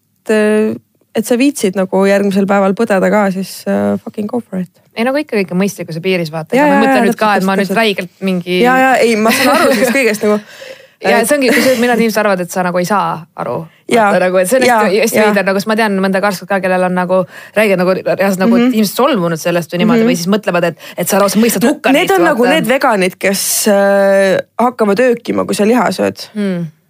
et sa viitsid nagu järgmisel päeval põdeda ka, siis uh, fucking go for it. ei nagu ikka kõik on mõistlikkuse piiris vaata, ega ma ei mõtle nüüd ka, et ma nüüd räigelt mingi. ja, ja ei, ma saan aru sellest kõigest nagu ja see ongi, kusjuures mõned inimesed arvavad, et sa nagu ei saa aru. nagu, et see on hästi, veider, nagu, sest ma tean mõnda karskut ka, kellel on nagu räige nagu reaalselt nagu mm -hmm. inimesed solvunud sellest või niimoodi mm -hmm. või siis mõtlevad, et, et sa lausa mõistad hukka no. Need on nagu vaata. nagu need veganid, kes äh, hakkavad öökima, kui sa liha sööd mm no,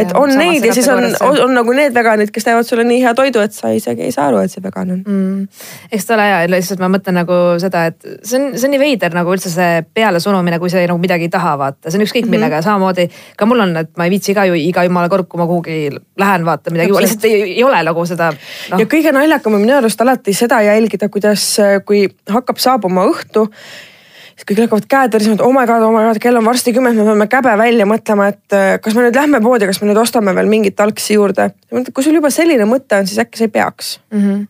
et on neid ja siis on, on, on nagu need veganid, kes teevad sulle nii hea toidu, et sa isegi ei saa aru, et see vegan on. Mm.. eks ta ole hea, lihtsalt ma mõtlen nagu seda, et see on, see on nii veider nagu üldse see pealesurumine, kui sa nagu midagi ei taha vaata, see on ükskõik mm -hmm. millega, samamoodi ka mul on, et ma ei viitsi ka ju iga jumala kord, kui ma kuhugi lähen vaata midagi, lihtsalt ei, ei ole nagu seda no.. ja kõige naljakam on minu arust alati seda jälgida, kuidas, kui hakkab saabuma õhtu siis kõik hakkavad käed värisema, et oh my god, oh my god, kell on varsti kümme, me peame käbe välja mõtlema, et äh, kas me nüüd lähme poodi, kas me nüüd ostame veel mingit algsi juurde. kui sul juba selline mõte on, siis äkki sa ei peaks mm. -hmm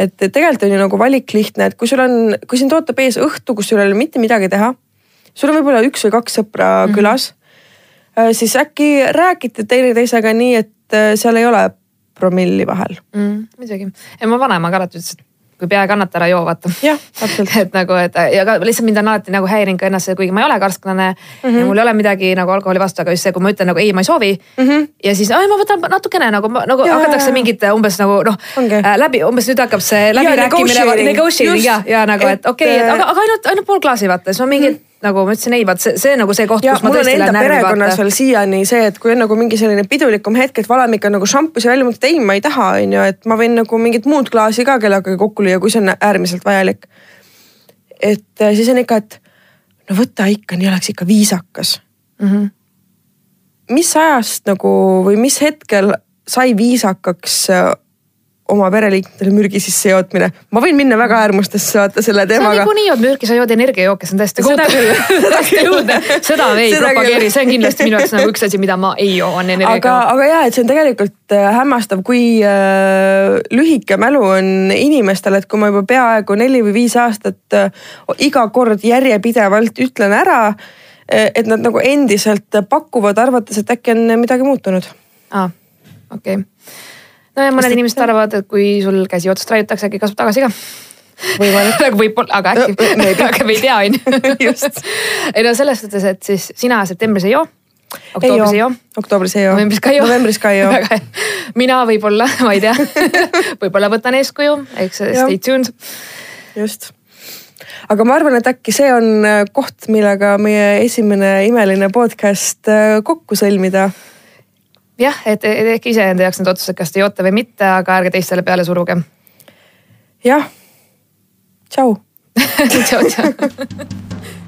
et tegelikult on ju nagu valik lihtne, et kui sul on, kui sind ootab ees õhtu, kus sul ei ole mitte midagi teha. sul on võib-olla üks või kaks sõpra mm -hmm. külas. Äh, siis äkki räägite teineteisega nii, et äh, seal ei ole promilli vahel mm,. muidugi, ja mu vanaema ka alati ütles, et kui pea ei kannata, ära joo, vaata. et nagu, et ja ka lihtsalt mind on alati nagu häirinud ka ennast, kuigi ma ei ole karsklane mm -hmm. ja mul ei ole midagi nagu alkoholi vastu, aga just see, kui ma ütlen nagu ei, ma ei soovi mm. -hmm. ja siis ma võtan natukene nagu, nagu ja, hakatakse mingit umbes nagu noh äh, läbi, umbes nüüd hakkab see läbirääkimine, negotiating ja, ja nagu, et okei okay,, et aga, aga ainult, ainult pool klaasi vaata, siis ma mingi mm -hmm nagu ma ütlesin, ei vaat see, see nagu see koht, kus ma tõesti lähen närvi vaata. veel siiani see, et kui on nagu mingi selline pidulikum hetk, et valame ikka nagu šampusi välja, ma ütlen, et ei, ma ei taha, on ju, et ma võin nagu mingit muud klaasi ka kellegagi kokku lüüa, kui see on äärmiselt vajalik. et äh, siis on ikka, et no võta ikka, nii oleks ikka viisakas mm. -hmm. mis ajast nagu või mis hetkel sai viisakaks äh, oma pereliikmetele mürgi sisse jootmine. ma võin minna väga äärmustesse vaata selle teemaga. sa niikuinii jood mürki, sa jood energiajooke, see on täiesti kohutav. seda me ei propageeri, see on kindlasti minu jaoks nagu üks asi, mida ma ei joo, on energiajook. aga, aga ja, et see on tegelikult äh, hämmastav, kui äh, lühike mälu on inimestel, et kui ma juba peaaegu neli või viis aastat äh, iga kord järjepidevalt ütlen ära äh,, et nad nagu endiselt pakuvad, arvates, et äkki on midagi muutunud. aa, okei okay no ja mõned inimesed arvavad, et kui sul käsi otsast raiutakse, äkki kasvab tagasi ka nagu võib-olla, aga äkki no,, aga me ei tea, on ju. ei no selles suhtes, et siis sina septembris ei joo. oktoobris ei joo. oktoobris ei joo. novembris ka ei joo. novembris ka ei joo. mina võib-olla, ma ei tea võib-olla võtan eeskuju, eks stay tuned. just aga ma arvan, et äkki see on äh, koht, millega meie esimene imeline podcast äh, kokku sõlmida jah, et tehke ise enda jaoks need otsused, kas te joote või mitte, aga ärge teistele peale suruge. jah, tšau. Tšau, tšau